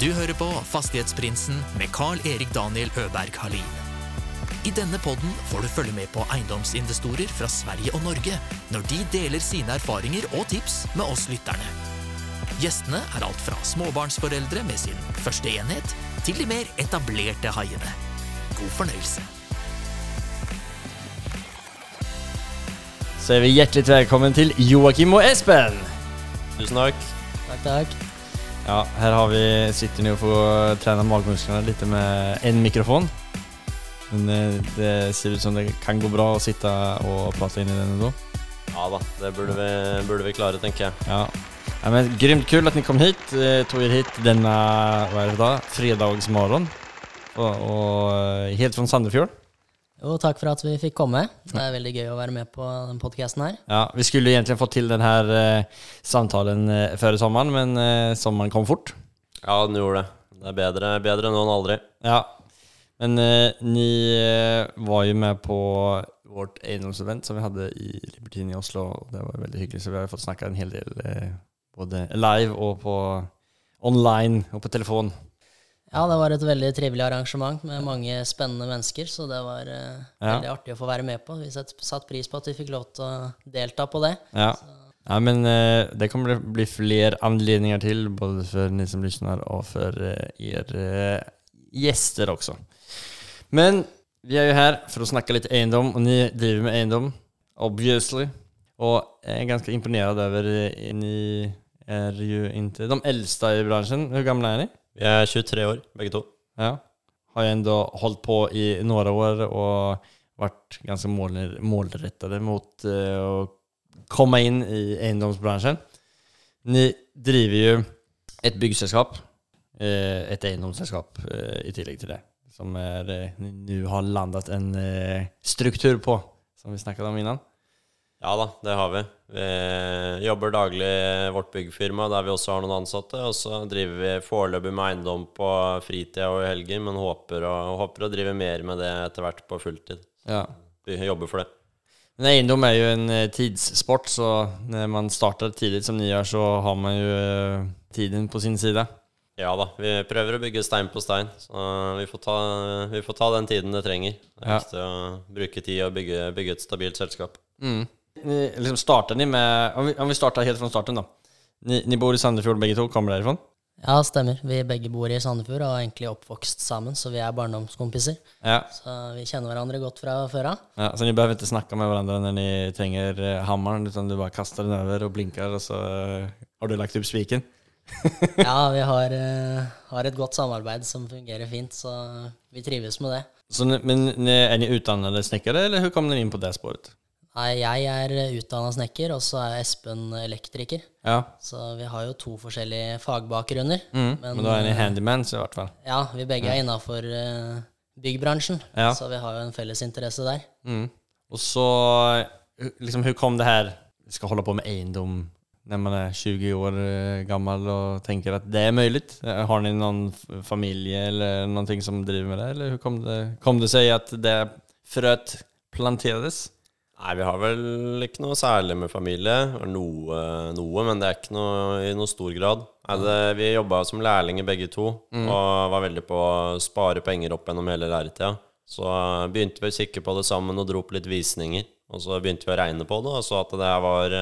Du hører på Fastighetsprinsen med Carl-Erik Daniel Øberg Halin. I denne podden får du følge med på eiendomsinvestorer fra Sverige og Norge når de deler sine erfaringer og tips med oss lytterne. Gjestene er alt fra småbarnsforeldre med sin første enhet, til de mer etablerte haiene. God fornøyelse. Så er vi hjertelig velkommen til Joakim og Espen! Tusen takk. Takk, takk. Ja, her har vi, sitter nu och får träna magmusklerna lite med en mikrofon. Men eh, det ser ut som det kan gå bra å sitte og prate inn i den nå. Ja da, det burde vi, burde vi klare, tenker jeg. Ja. ja men grymt kul at ni kom hit, eh, tog er hit denne hva er det da, fredagsmorgen. Og, och eh, helt fra Sandefjord. Jo, takk for at vi fikk komme. Det er veldig gøy å være med på den podkasten her. Ja, vi skulle egentlig fått til denne här eh, samtalen eh, før sommeren, men eh, sommeren kom fort. Ja, den gjorde det. Det er bedre, bedre nå enn aldri. Ja, men eh, ni eh, var jo med på vårt eiendomsevent som vi hadde i Libertine i Oslo. Det var veldig hyggelig, så vi har fått snakka en hel del eh, både live og på online og på telefon. Ja, det var et veldig trivelig arrangement med mange spennende mennesker, så det var uh, Ja. veldig artig å få være med på. Vi satt, satt pris på at vi fikk lov til å delta på det. Ja. Ja, men uh, det kommer det bli flere anledninger til, både for ni som lyssnar og for eh, er gjester også. också. Men vi er jo her for å snakke litt eiendom, og ni driver med eiendom, obviously. Og jeg er ganske imponert over ni er jo inte de eldste i bransjen. Hur gamle er ni? Vi er 23 år, begge to. Ja. Har jeg enda holdt på i noen år og vært ganske mål, målrättade mot å komme inn in i eiendomsbransjen. Ni driver jo et byggselskap, et eiendomsselskap eh, i tillegg til det, som eh, ni nå har landet en eh, struktur på, som vi snakket om innan. Ja da, det har vi. Vi jobber daglig i vårt byggfirma, der vi også har noen ansatte. Og så driver vi foreløpig med eiendom på fritida og i helger, men håper å, håper å drive mer med det etter hvert på fulltid. Ja. Vi jobber for det. Men eiendom er jo en eh, tidssport, så når man starter tidlig som nyår, så har man ju eh, tiden på sin side. Ja da, vi prøver å bygge stein på stein, så vi får ta, vi får ta den tiden det trenger. Det er Ja. viktig å bruke tid og bygge, bygge et stabilt selskap. Mm. Ni, liksom starter ni med, om vi, om vi starter helt fra starten da. Ni, ni bor i Sandefjord begge to? kommer därifrån? Ja, stemmer. Vi begge bor i Sandefjord og er egentlig oppvokst sammen, så vi er barndomskompiser. Ja. Så vi kjenner hverandre godt fra før av. ja. Så ni behøver ikke snakke med hverandre når ni trenger hammeren, hammaren, utan du bare kaster den over og blinker, og så eh, har du lagt opp spiken? Ja, vi har, eh, har et godt samarbeid som fungerer fint, så vi trives med det. Så men er är ni utdannede snekkere, eller hvordan kom ni inn på det spåret? Nei, jeg er utdanna snekker, og så er Espen elektriker. Ja, Så vi har jo to forskjellige fagbakgrunner. mm. men, er en handyman, så i hvert fall. Ja, vi begge er innafor byggbransjen, Ja. så vi har jo en felles interesse der. Mm. Og så, eh, liksom, Hvordan kom det her vi skal holde på med eiendom når man er 20 år gammel og tenker at det er? Eh, Har ni noen familie eller eller ting som driver med det? Eller hvordan kom kom det seg at det frøt planterades? Nei, vi har vel ikke noe særlig med familie. Noe, noe men det er ikke noe i noe stor grad. Det, vi jobba som lærlinger begge to, og var veldig på å spare penger opp gjennom hele læretida. Så begynte vi å kikke på det sammen og dro opp litt visninger. Og så begynte vi å regne på det, og så at det her var,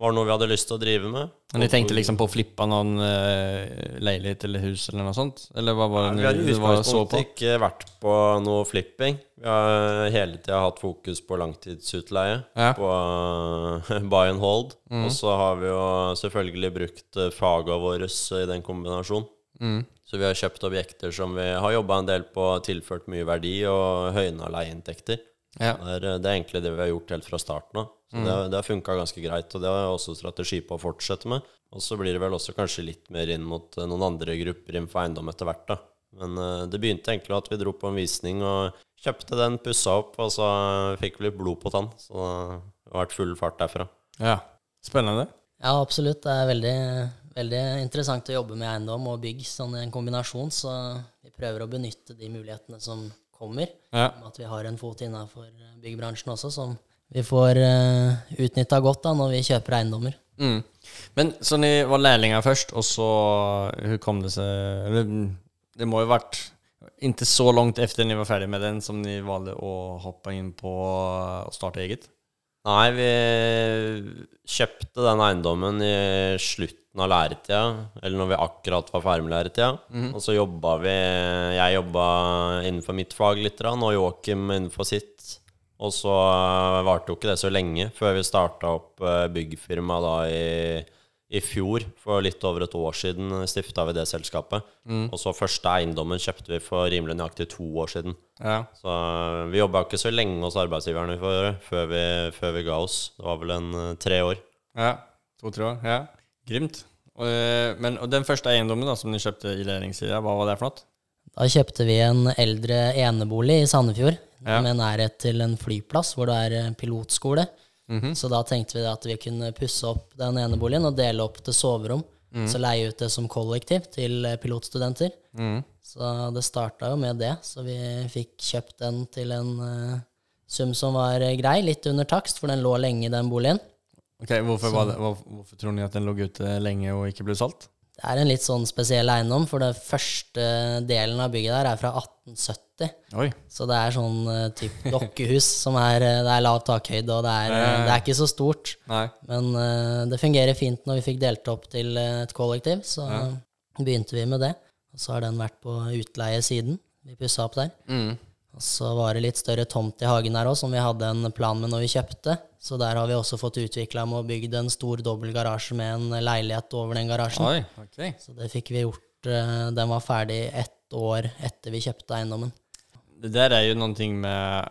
var noe vi hadde lyst til å drive med. Men de tenkte liksom på å flippe noen uh, leilighet eller hus eller noe sånt? Eller hva var det Nei, vi har i utgangspunktet ikke vært på noe flipping. Vi har hele tida hatt fokus på langtidsutleie, Ja. på uh, buy and hold. Mm. Og så har vi jo selvfølgelig brukt eh, faga våre i den kombinasjonen. Mm. Så vi har kjøpt objekter som vi har jobba en del på, tilført mye verdi og høyna leieinntekter. Ja. Det, er, det er egentlig det vi har gjort helt fra starten av. Mm. det, har- det har funka ganske greit, og det har jeg også strategi på å fortsette med. Og så blir det vel også kanskje litt mer inn mot eh, noen andre grupper innenfor eiendom etter hvert, da. Men uh, det begynte egentlig med at vi dro på en visning og kjøpte den, pussa opp, og så fikk vi litt blod på tann. Så det har vært full fart derfra. ja. Spennende. Ja, absolutt. Det er veldig, veldig interessant å jobbe med eiendom og bygg sånn i en kombinasjon, så vi prøver å benytte de mulighetene som kommer. Ja. At vi har en fot innafor byggbransjen også, som vi får uh, utnytta godt da når vi kjøper eiendommer. Mm. Men så ni var lærlinger først, og så Hvordan kom det seg Eller, det må jo ha vært ikke så langt efter ni var ferdig med den som ni valgte å hoppe inn på og starte eget? Nei, vi kjøpte den eiendommen i slutten av læretida, eller når vi akkurat var ferdig med læretida. Og så jobba vi Jeg jobba innenfor mitt fag litt, og Joakim innenfor sitt. Og så varte jo ikke det så lenge før vi starta opp eh, byggfirma da i, i fjor. For litt over et år siden stifta vi det selskapet. Og så første eiendommen kjøpte vi for rimelig nøyaktig to år siden. Ja. Så eh, vi jobba ikke så lenge hos arbeidsgiverne før, før, vi, før vi ga oss. Det var vel en eh, tre år. Ja, To-tre år. Ja. Grymt. Och, eh, men, og den første eiendommen da, som du kjøpte i Läringssida, hva var det for noe? Da kjøpte vi en eldre enebolig i Sandefjord Ja. med nærhet til en flyplass hvor det er pilotskole. pilotskole. -hmm. Så da tenkte vi at vi kunne pusse opp den eneboligen og dele opp til soverom. Så leie ut det som kollektiv til eh, pilotstudenter. Mm. Så det starta jo med det. Så vi fikk kjøpt den til en uh, sum som var eh, grei, litt under takst, for den lå lenge i den boligen. Okej, hvorfor, var det, hvor, hvorfor tror ni at den lå ute lenge og ikke ble solgt? Det er en litt sånn spesiell eiendom, for den første delen av bygget der er fra 1870. Oi. Så det er sånn uh, typ dokkehus som er eh, Det er lav takhøyde, og det er, eh, det er ikke så stort. Nei. Men uh, det fungerer fint når vi fikk delt opp til eh, et kollektiv, så begynte vi med det. Og så har den vært på utleie siden. Vi pussa opp der. Mm. Og så var det litt større tomt i hagen her òg, som vi hadde en plan med når vi kjøpte. Så der har vi også fått utvikla med å bygge en stor dobbel garasje med en leilighet over den garasjen. Oi, okay. Så det fikk vi gjort. eh, Den var ferdig ett år etter vi kjøpte eiendommen. Det der er jo noe med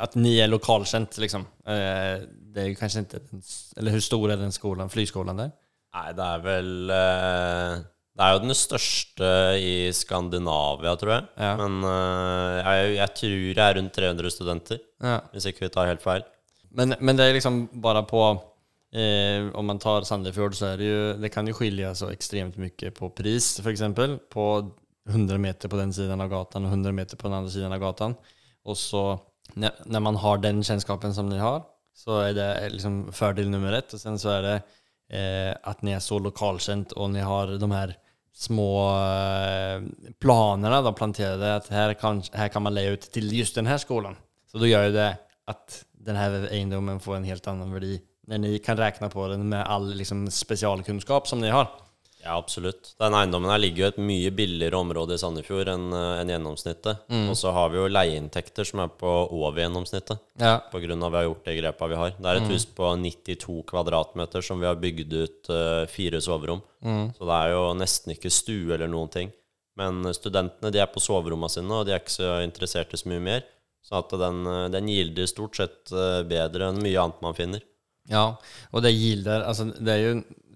at ni er lokalkjent, liksom. Eh, Det er kanskje ikke, inte, eller hvor stor er den skolen, flyskolen der? Nei, det er vel eh, Det er jo den største i Skandinavia, tror jeg. Ja. Men uh, jeg, jeg tror det er rundt 300 studenter, Ja. hvis ikke vi tar helt feil. Men, men det er liksom bare på, eh, om man tar Sandefjord så er det jo det kan jo skille så ekstremt mye på pris f.eks. exempel. På 100 meter på den siden av gatan og 100 meter på den andre siden av gatan. Og så når när man har den kjennskapen som ni har så er det liksom fordel nummer ett. Og sen så er det eh, at ni er så lokalkjent, og ni har de här små planer. Da, planterade at her kan, her kan man leie ut til just denne skolen. Så da gjør det at denne eiendommen får en helt annen verdi. Når ni kan regne på den med all liksom, spesialkunnskap som ni har. Ja, absolutt. Den eiendommen her ligger jo i et mye billigere område i Sandefjord enn en gjennomsnittet. gjennomsnittet. Og så har vi jo leieinntekter som er på over gjennomsnittet. Ja. Av vi har gjort de grepa vi har. Det er et hus på 92 kvadratmeter som vi har bygd ut uh, fire soverom. Så det er jo nesten ikke stue eller noen ting. Men studentene de er på soverommene sine, og de er ikke så interessert i så mye mer. Så den, eh, den gilder stort sett eh, bedre enn mye annet man finner. Ja, og det gilder altså, det er ju,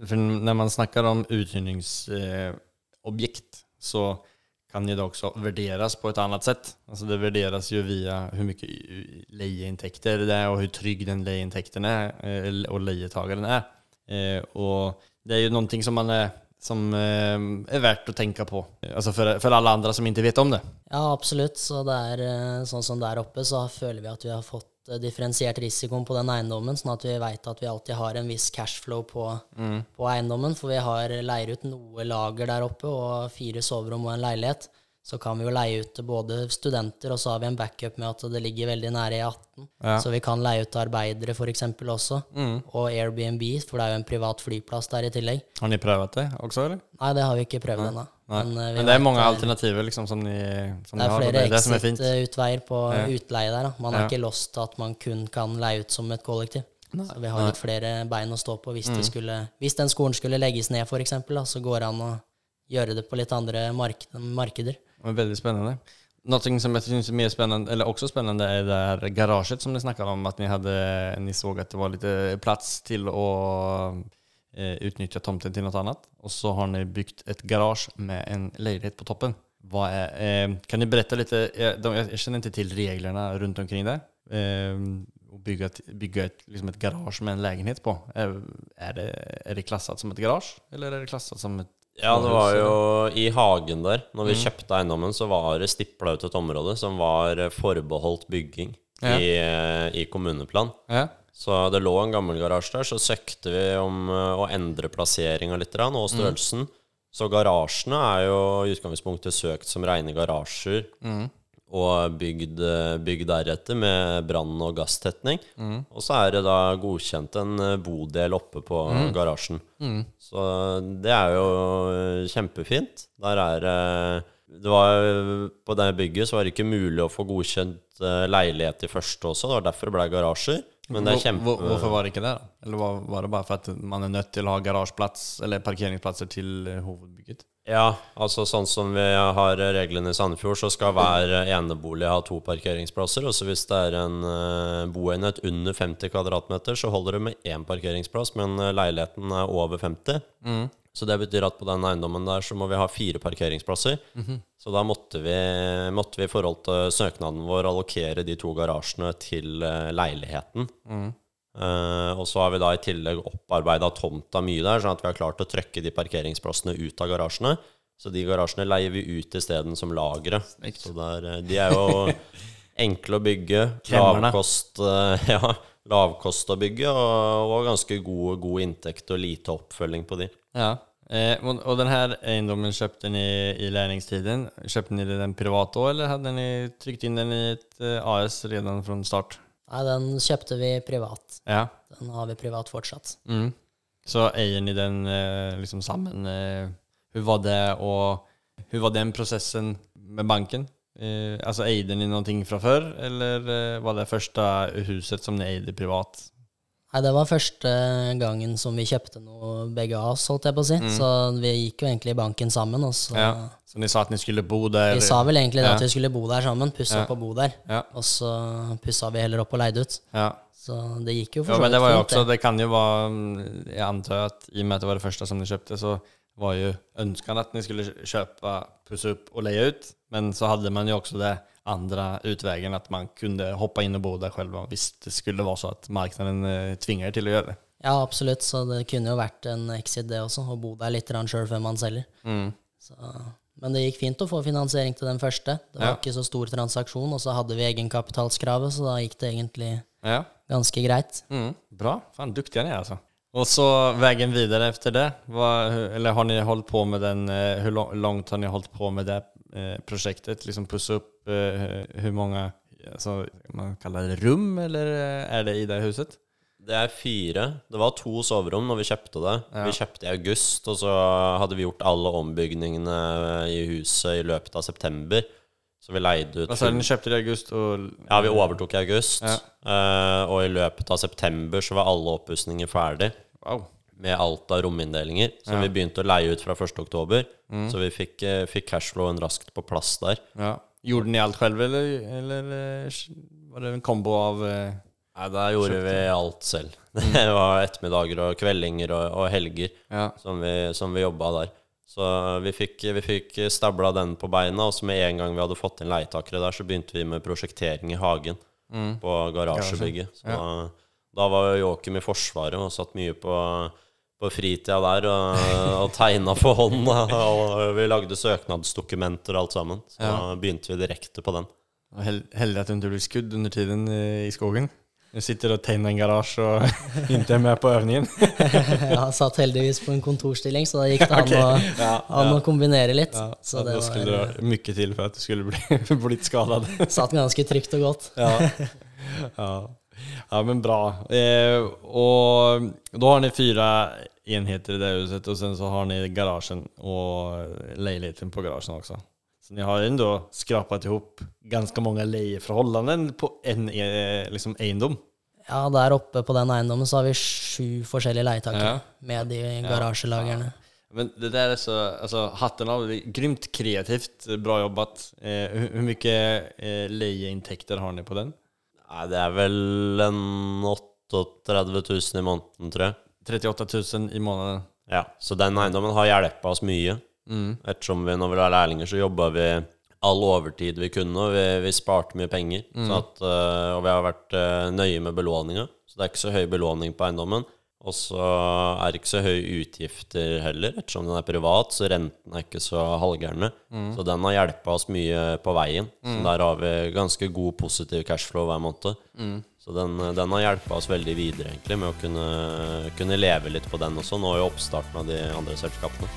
för när man snackar om uthyrningsobjekt eh, så kan ju det också värderas på ett annat sätt. Alltså det värderas ju via hur mycket leieinntekter det är och hur trygg den lejeintäkten är eh, och lejetagaren är. Eh, Och det är ju någonting som man är, som eh, är värt att tänka på. Altså for, for, alle andre som ikke vet om det. Ja, absolutt. Så det er eh, sånn som der oppe, så føler vi at vi har fått eh, differensiert risikoen på den eiendommen, sånn at vi veit at vi alltid har en viss cashflow på, på eiendommen. For vi har leier ut noe lager der oppe, og fire soverom og en leilighet. Så kan vi jo leie ut til både studenter, og så har vi en backup med at det ligger veldig nære E18. Ja. Så vi kan leie ut til arbeidere f.eks. også. Og Airbnb, for det er jo en privat flyplass der i tillegg. Har ni prøvd det også, eller? Nei, det har vi ikke prøvd ennå. Men, uh, Men det er mange många det- alternativ liksom som de, som det ni er har. flere Det er det som är fint. exit-utveier på Ja. utleie der. Da. Man er Ja. ikke lost til at man kun kan leie ut som et kollektiv. Så vi har litt flere bein å stå på hvis, Mm. det skulle, hvis den skolen skulle legges ned, f.eks., så går det an å gjøre det på litt andre mark markeder. er veldig spennende. Noe som jeg syns er mer spennende, eller også spennende, er det här garasjet som dere snakket om. At dere så at det var litt plass til att eh, utnyttja tomten til noe annet. Og så har ni bygd et garage med en leilighet på toppen. Är, eh, kan du berette litt jeg, jeg, kjenner ikke til reglene rundt omkring det. Eh, å bygge, ett, bygga ett, liksom et garage med en leilighet på. er, er det, är det klassat som et garage? Eller er det klasset som et Ja, det var jo i hagen der. Når Mm. vi kjøpte eiendommen, så var det stipla ut et område som var eh, forbeholdt bygging Ja. i, eh, i kommuneplan. Ja. Så det lå en gammel garasje der, så søkte vi om eh, å endre plasseringa litt og størrelsen. Så garasjene er jo i utgangspunktet søkt som rene garasjer. Og bygd, eh, bygd deretter med brann- og gasstetning. Og så er det da godkjent en eh, bodel oppe på garasjen. Så det er jo kjempefint. Der er det det var, På det bygget så var det ikke mulig å få godkjent leilighet i første også. Det var derfor det ble garasjer. Men det er kjempe... hvor- Hvorfor var det ikke det? da? Eller var, var det bare for at man er nødt til å ha garasjeplass eller parkeringsplasser til eh, hovedbygget? Ja, altså sånn som vi har reglene i Sandefjord, så skal hver enebolig ha to parkeringsplasser. Og så hvis det er en uh, boenhet under 50 kvadratmeter, så holder det med én parkeringsplass, men eh, leiligheten er over 50. Så det betyr at på den eiendommen der så må vi ha fire parkeringsplasser. Så da måtte vi, måtte vi i forhold til søknaden vår allokere de to garasjene til eh, leiligheten. Uh, og så har vi da i tillegg opparbeida tomta mye der, sånn at vi har klart å trøkke de parkeringsplassene ut av garasjene. Så de garasjene leier vi ut isteden som lagre. Så der, eh, de er jo enkle å bygge. Kremmerne. Lavkost, ja, lavkost å bygge, og, og ganske god, god inntekt og lite oppfølging på de. Ja. Eh, denne den her eiendommen kjøpte ni i læringstiden, Kjøpte ni den privat òg, eller hadde ni trykt inn den i et eh, AS redan fra start? Nei, den kjøpte vi privat. Ja. Den har vi privat fortsatt. Mm. Så eier ni den eh, liksom sammen? Eh, var det og hur var den prosessen med banken? Eh, altså Eide ni noe fra før, eller var det første huset som ni eide privat? Nei, det var første gangen som vi kjøpte noe begge av oss, holdt jeg på å si. Så vi gikk jo egentlig i banken sammen, og så Ja. Så de sa at de skulle bo der? Vi sa vel egentlig Ja. at vi skulle bo der sammen, pusse Ja. opp og bo der. Ja. Og så pussa vi heller opp og leide ut. Ja. Så det gikk jo for så men vidt det var jo fint, også, det kan jo være mm, Jeg antar at i og med at det var det første som de kjøpte, så var jo ønskene at de skulle kjøpe, pusse opp og leie ut. Men så hadde man jo også det andre utveien, at man kunne hoppe inn og bo der selv hvis det skulle være så at markedet eh, tvinger til å gjøre det. Ja, absolutt. Så det kunne jo vært en exit, det også, å bo der litt sjøl før man selger. Mm. Så, men det gikk fint å få finansiering til den første. Det var Ja. ikke så stor transaksjon, og så hadde vi egenkapitalskravet, så da gikk det egentlig Ja. ganske greit. Mm. Bra. Faen, duktiga ni er, altså. Og så veien videre efter det? Hva, eller har ni holdt på med den, Hvor langt har ni holdt på med det eh, projektet? Liksom pussa upp eh, hur många, alltså, man kallar det rum, eller er är det i det huset? Det er fire. Det var to soverom når vi kjøpte det. Ja. Vi kjøpte i august, og så hadde vi gjort alle ombygningene i huset i løpet av september. Så vi leide ut Altså den du, ni köpte det i august og Ja, vi overtok i august. Ja. eh, og i løpet av september så var alle oppussinger ferdig Wow. Med alt av rominndelinger. som Ja. vi begynte å leie ut fra 1. oktober. Så vi fikk, eh, fikk cashflowen raskt på plass der. Ja. Gjorde ni alt selv, eller, eller eh, var det en kombo av... eh, Nei, der gjorde vi alt selv. Det var ettermiddager og kveldinger og, og helger Ja. som vi, som vi jobba der. Så vi fikk, vi fikk stabla den på beina, og så med en gang vi hadde fått inn leietakere der, så begynte vi med prosjektering i hagen på garasjebygget. Så da, da var jo Joakim i Forsvaret og satt mye på, på fritida der og, og tegna for hånd. Og vi lagde søknadsdokumenter og alt sammen. Så da begynte vi direkte på den. Og Hellre att du ikke ble skudd under tiden i skogen. Du sitter og tegner en garage og inte er med på övningen. Jeg satt heldigvis på en kontorstilling, så da gikk det an, å, Ja, an å kombinere litt. Ja, så det då skulle var, det mycket til for at du skulle bli, blitt skadad. satt ganske trygt og godt. Ja. ja. ja, men bra. Eh, og da har dere fyra enheter i det huset och sen så har ni garagen och leiligheten på garagen också. Så ni har ändå skrapat ihop ganska många lejeförhållanden på en eh, liksom eiendom. Ja, der oppe på den eiendommen så har vi sju forskjellige leietakere Ja. med de garasjelagrene. Men det der är så, alltså hatten av, det grymt kreativt, bra jobbat. Eh, hvor hur mycket eh, leieinntekter har ni på den? Nei, det er vel en 38 000 i måneden, tror jeg. 38 000 i måneden. Ja, så den eiendommen har hjulpet oss mye. Ettersom vi når vi var lærlinger, så jobba vi all overtid vi kunne, og vi, vi sparte mye penger. Så at, øh, og vi har vært øh, nøye med belåninga, så det er ikke så høy belåning på eiendommen. Og så er det ikke så høye utgifter heller, ettersom den er privat, så renten er ikke så halvgærne. Så den har hjulpet oss mye på veien. Så der har vi ganske god positiv cashflow hver måned. Så den, den har hjulpet oss veldig videre egentlig med å kunne, kunne leve litt på den også, nå i oppstarten av de andre selskapene.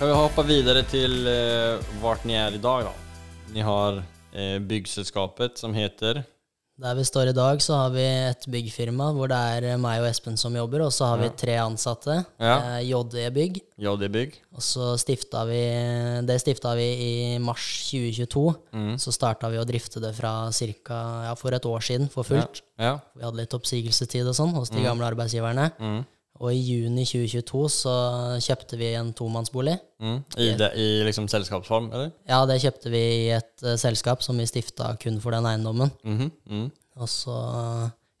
Kan vi hoppe videre til eh, dere er i dag, da? Ni har eh, byggselskapet som heter Der vi står i dag, så har vi et byggfirma hvor det er eh, meg og Espen som jobber, og så har vi tre ansatte. Ja. Eh, JE Bygg. JD Bygg. Og så stifta vi Det stifta vi i mars 2022. Mm. Så starta vi å drifte det fra cirka, Ja, for et år siden for fullt. Ja. Vi hadde litt oppsigelsestid og sånn hos de gamle arbeidsgiverne. Mm. Og i juni 2022 så kjøpte vi en tomannsbolig. Mm. I, det, I liksom selskapsform, eller? Ja, det kjøpte vi i et uh, selskap som vi stifta kun for den eiendommen. Mhm. Mm. Og så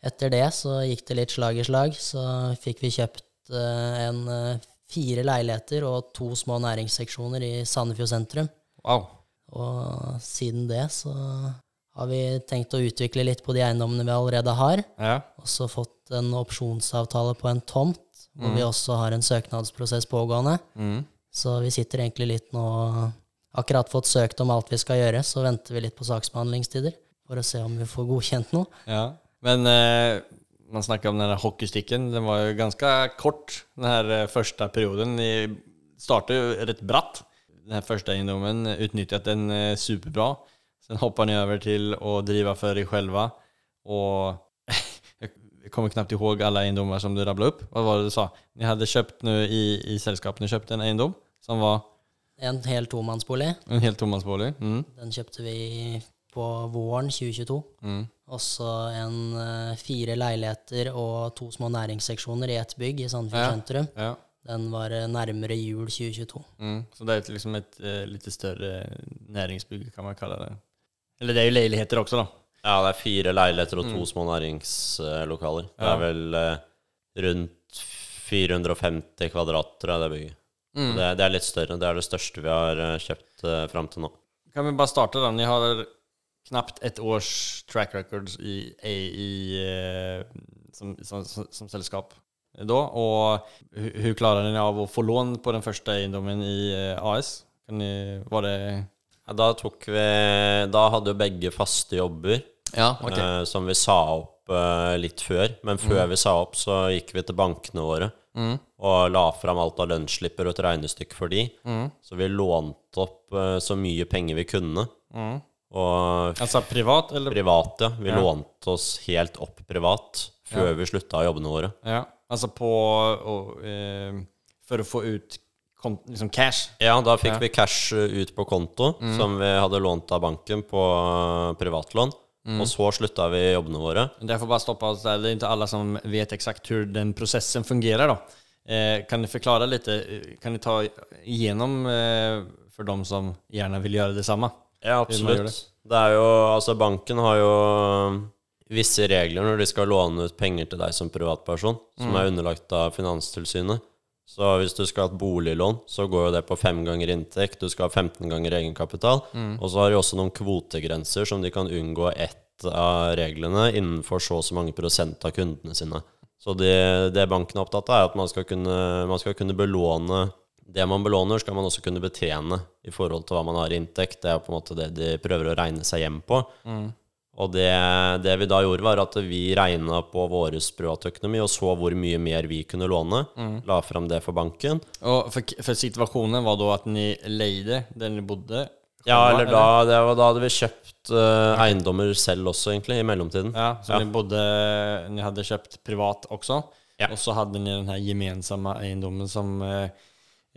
etter det så gikk det litt slag i slag. Så fikk vi kjøpt uh, en uh, fire leiligheter og to små næringsseksjoner i Sandefjord sentrum. Wow. Og siden det så har vi tenkt å utvikle litt på de eiendommene vi allerede har. Ja. Og så fått en opsjonsavtale på en tomt, hvor vi også har en søknadsprosess pågående. Mm. Så vi sitter egentlig litt nå Akkurat fått søkt om alt vi skal gjøre, så venter vi litt på saksbehandlingstider for å se om vi får godkjent noe. Ja. Men eh, man snakker om den hockeystikken. den var jo ganske kort den her første perioden. Den startade jo rett bratt. Den her første eiendommen utnyttet den eh, superbra. Sen hopper ni over til å drive for er selv. Och jag kommer knappt ihåg alla eiendomar som du rabblade upp. Vad var det du sa? Ni hade köpt nu i, i sällskap, ni köpte en eiendom som var En hel tomannsbolig. en helt tomansbolig. Mm. Den kjøpte vi på våren 2022. Mm. Også en eh, fire leiligheter og to små næringsseksjoner i ett bygg i Sandefjord Ja. sentrum. Ja. Den var nærmere jul 2022. Mm. Så det er liksom et uh, litt større næringsbygg, kan man kalle det. Eller det er jo leiligheter også, då. Ja, det er fire leiligheter og to små næringslokaler. Det er vel eh, rundt 450 kvadrat, tror jeg det bygget. Mm. Det, det er litt større. Det er det største vi har eh, kjøpt uh, fram til nå. Kan vi bare starte da, vi har knapt ett års track records i, i, i eh, som, som, som, som selskap da. Og hvordan klarer dere av å få lån på den første eiendommen i AS? Kan ni, var det... Ja, da tok vi Da hadde jo begge faste jobber, Ja, eh, som vi sa opp eh, litt før. Men før vi sa opp, så gikk vi til bankene våre Mm. og la fram alt av lønnsslipper og et regnestykke for de. Mm. Så vi lånte opp eh, så mye penger vi kunne. Mm. Og altså privat eller? privat, ja. Vi Ja. lånte oss helt opp privat før Ja. vi slutta jobbene våre. Ja, Altså på... Och, eh, For å få ut liksom cash. Ja, da fikk Ja. vi cash ut på konto som vi hadde lånt av banken på eh, privatlån. Og så slutta vi jobbene våre. Det er bara stoppa oss der. Det er ikke alle som vet exakt hvordan den prosessen fungerer. da. Eh, kan du forklare lite? eh, Kan du ta igjennom eh, for dem som vil gjøre det samme Ja, absolutt. Det er jo Altså, banken har jo eh, visse regler når de skal låne ut penger til deg som privatperson, som er underlagt av Finanstilsynet. Så hvis du skal ha et boliglån, så går jo det på fem ganger inntekt. Du skal ha 15 ganger egenkapital. Og så har de også noen kvotegrenser som de kan unngå ett av reglene innenfor så og så mange prosent av kundene sine. Så det, det banken er opptatt av, er at man skal, kunne, man skal kunne belåne det man belåner, skal man også kunne betjene i forhold til hva man har i inntekt. Det er på en måte det de prøver å regne seg hjem på. Og det, det vi da gjorde, var at vi regna på vår privatøkonomi og så hvor mye mer vi kunne låne. La fram det for banken. Og for, for, situasjonen var da at ni leide der dere bodde? Ja, eller da, det var, da hadde vi kjøpt eh, eiendommer selv også, egentlig, i mellomtiden. Ja, så Ja. Ni, bodde, ni hade köpt privat også, Ja. og så hadde ni den her gemensamme eiendommen som, eh,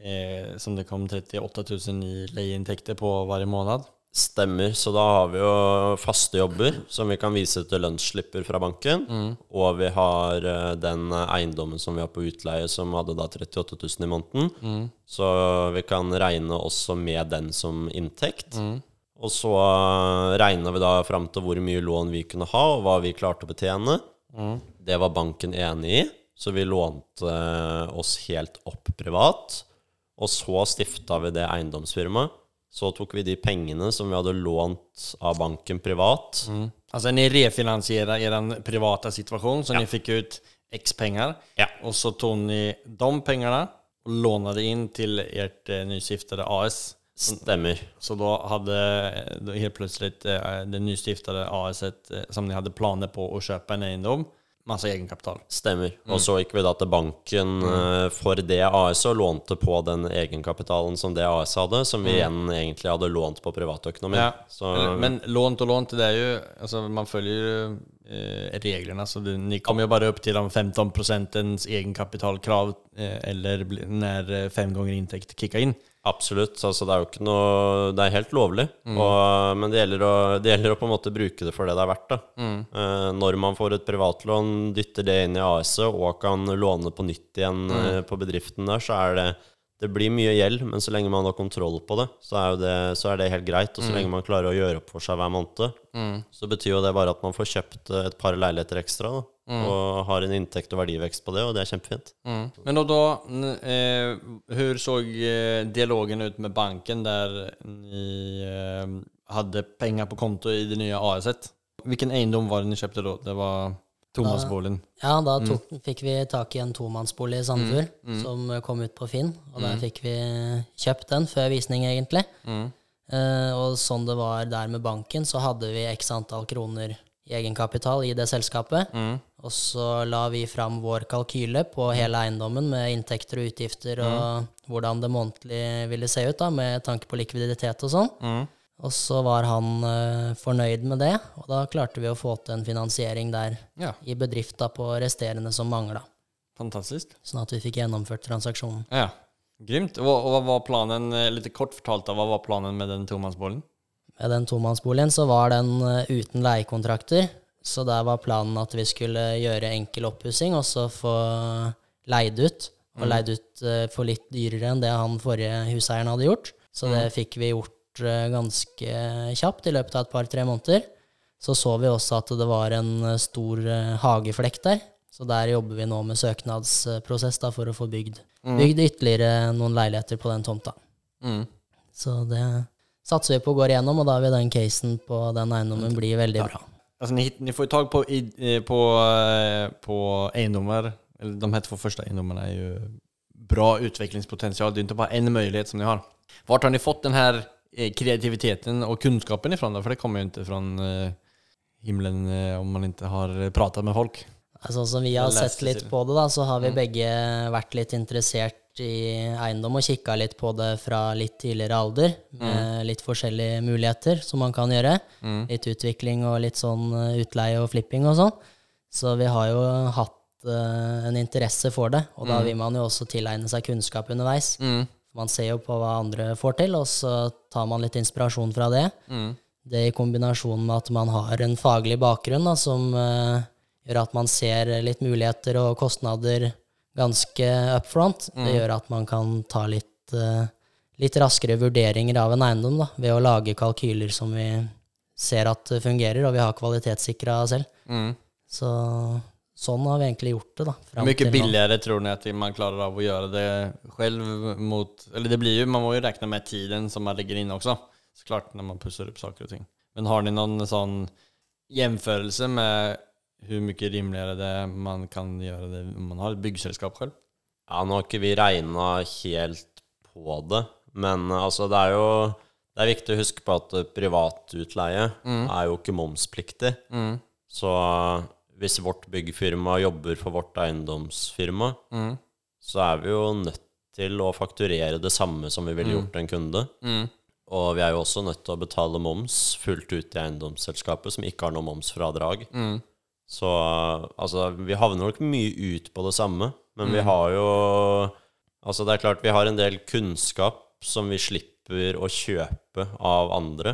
eh, som det kom 38 000 i leieinntekter på hver månad? Stemmer. Så da har vi jo faste jobber som vi kan vise til lønnsslipper fra banken. Og vi har eh, den eiendommen som vi har på utleie, som hadde da 38 000 i måneden. Så vi kan regne også med den som inntekt. Og så eh, regna vi da fram til hvor mye lån vi kunne ha, og hva vi klarte å betjene. Det var banken enig i, så vi lånte eh, oss helt opp privat. Og så stifta vi det eiendomsfirmaet. Så tok vi de pengene som vi hadde lånt av banken privat. Altså, ni refinansierade deres private situasjon, så ni fikk ut X penger. Ja. Og så tog ni de pengarna och lånade inn til ert eh, nystiftade AS Stemmer. Så da hadde helt plötsligt eh, det nystiftede AS et, som de hadde planer på å kjøpe en eiendom, masse egenkapital. Stemmer. Mm. Og så gikk vi da til banken mm. for det AS-et og lånte på den egenkapitalen som det AS hadde, som vi igjen egentlig hadde lånt på privatøkonomi. Mm. Ja. Men lånt og lånt, det er jo Altså, man følger eh, reglerna. Så ni kommer ju bara upp till de 15 procentens egenkapitalkrav eh, eller när eh, fem gånger intäkt kickar in. absolutt. Altså, det er jo ikke noe Det er helt lovlig. Mm. Og, men det gjelder, å, det gjelder å på en måte bruke det for det det er verdt. Mm. Eh, når man får et privatlån, dytter det inn i AS-et og kan låne på nytt igjen Mm. eh, på bedriften der, så er det det blir mye gjeld, men så lenge man har kontroll på det, så er, det, så er det helt greit. Og så lenge man klarer å gjøre opp for seg hver måned, så betyr jo det bare at man får kjøpt eh, et par leiligheter ekstra, da, og har en inntekt og verdivekst på det, og det er kjempefint. Men da, eh, hur såg eh, dialogen ut med banken der ni eh, hadde penger på konto i det nye AS-et? Hvilken eiendom var det ni kjøpte da? Det var Thomasboligen. Ja, da tok, fikk vi tak i en tomannsbolig i Sandefjord som kom ut på Finn. Og der fikk vi kjøpt den før visning, egentlig. Eh, og sånn det var der med banken, så hadde vi x antall kroner i egenkapital i det selskapet. Og så la vi fram vår kalkyle på hele eiendommen med inntekter og utgifter og hvordan det månedlig ville se ut, da, med tanke på likviditet og sånn. Og så var han uh, fornøyd med det, og da klarte vi å få til en finansiering der Ja, i bedrifta på resterende som mangla, Fantastisk. sånn at vi fikk gjennomført transaksjonen. Ja, grymt. Og, og, hva var planen, litt kort fortalt, da, hva var planen med den tomannsboligen? Med den tomannsboligen så var den uh, uten leiekontrakter, så der var planen at vi skulle gjøre enkel oppussing og så få leid ut. Og leid ut uh, for litt dyrere enn det han forrige huseieren hadde gjort. Så det fikk vi gjort eh, ganske kjapt, i løpet av et par-tre måneder. Så så vi også at det var en eh, stor eh, hageflekk der. Så der jobber vi nå med søknadsprosess da, for å få bygd, bygd ytterligere noen leiligheter på den tomta. Mm. Så det satser vi på går igjennom, og da vil den casen på den eiendommen bli veldig bra. Altså, ni, ni får tak tag på, i, eh, på, eh, på eiendommer eller de här två første egendomarna er jo bra utviklingspotensial. Det er ikke bare en mulighet som de har. Hvor har ni fått den eh, kreativiteten och kunskapen ifrån då? För det kommer ju inte från himmelen himlen eh, om man inte har eh, pratat med folk. Sånn som vi har sett litt på det, da, så har vi begge vært litt interessert i eiendom og kikka litt på det fra litt tidligere alder, med litt forskjellige muligheter som man kan gjøre. Litt utvikling og litt sånn eh, utleie og flipping og sånn. Så vi har jo hatt eh, en interesse for det, og da vil man jo også tilegne seg kunnskap underveis. Man ser jo på hva andre får til, og så tar man litt inspirasjon fra det. Det i kombinasjon med at man har en faglig bakgrunn da, som uh, gjør at man ser litt muligheter og kostnader ganske up front. Det gjør at man kan ta litt, uh, litt raskere vurderinger av en eiendom da, ved å lage kalkyler som vi ser at fungerer, og vi har kvalitetssikra selv. Så sånn har vi egentlig gjort det. da. Hvor mye billigare tror ni at man klarer av å gjøre det selv mot, eller det blir jo, man må jo regne med tiden som man legger inn også, så klart, når man pusser opp saker og ting. Men har ni noen sånn jämförelse med hvor mye rimeligere det man kan gjøre det om man har et byggselskap selv? Ja, nå har ikke vi regna helt på det, men altså, det er jo Det er viktig å huske på at privatutleie privatutleie er jo ikke momspliktig. Så eh, hvis vårt byggfirma jobber for vårt eiendomsfirma, så er vi jo nødt til å fakturere det samme som vi ville gjort en kunde. Og vi er jo også nødt til å betale moms fullt ut i eiendomsselskapet, som ikke har noe momsfradrag. Så altså, vi havner nok mye ut på det samme, men vi har jo Altså, det er klart vi har en del kunnskap som vi slipper å kjøpe av andre.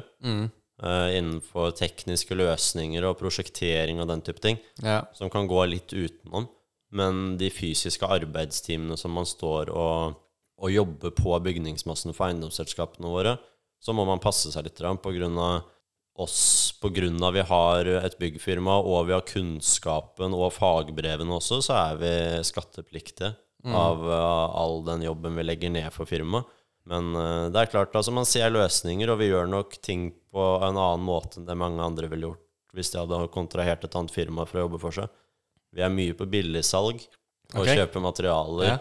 Eh, innenfor tekniske løsninger og prosjektering og den type ting Ja. som kan gå litt utenom. Men de fysiske arbeidstimene som man står og, og jobber på bygningsmassen for eiendomsselskapene våre, så må man passe seg litt på grunn av oss, av vi har et byggfirma, og vi har kunnskapen og fagbrevene også, så er vi skattepliktige av uh, all den jobben vi legger ned for firmaet. Men uh, det er klart, altså man ser løsninger, og vi gjør nok ting på en annen måte enn det mange andre ville gjort hvis de hadde kontrahert et annet firma for å jobbe for seg. Vi er mye på billigsalg og okay. kjøper materialer Ja.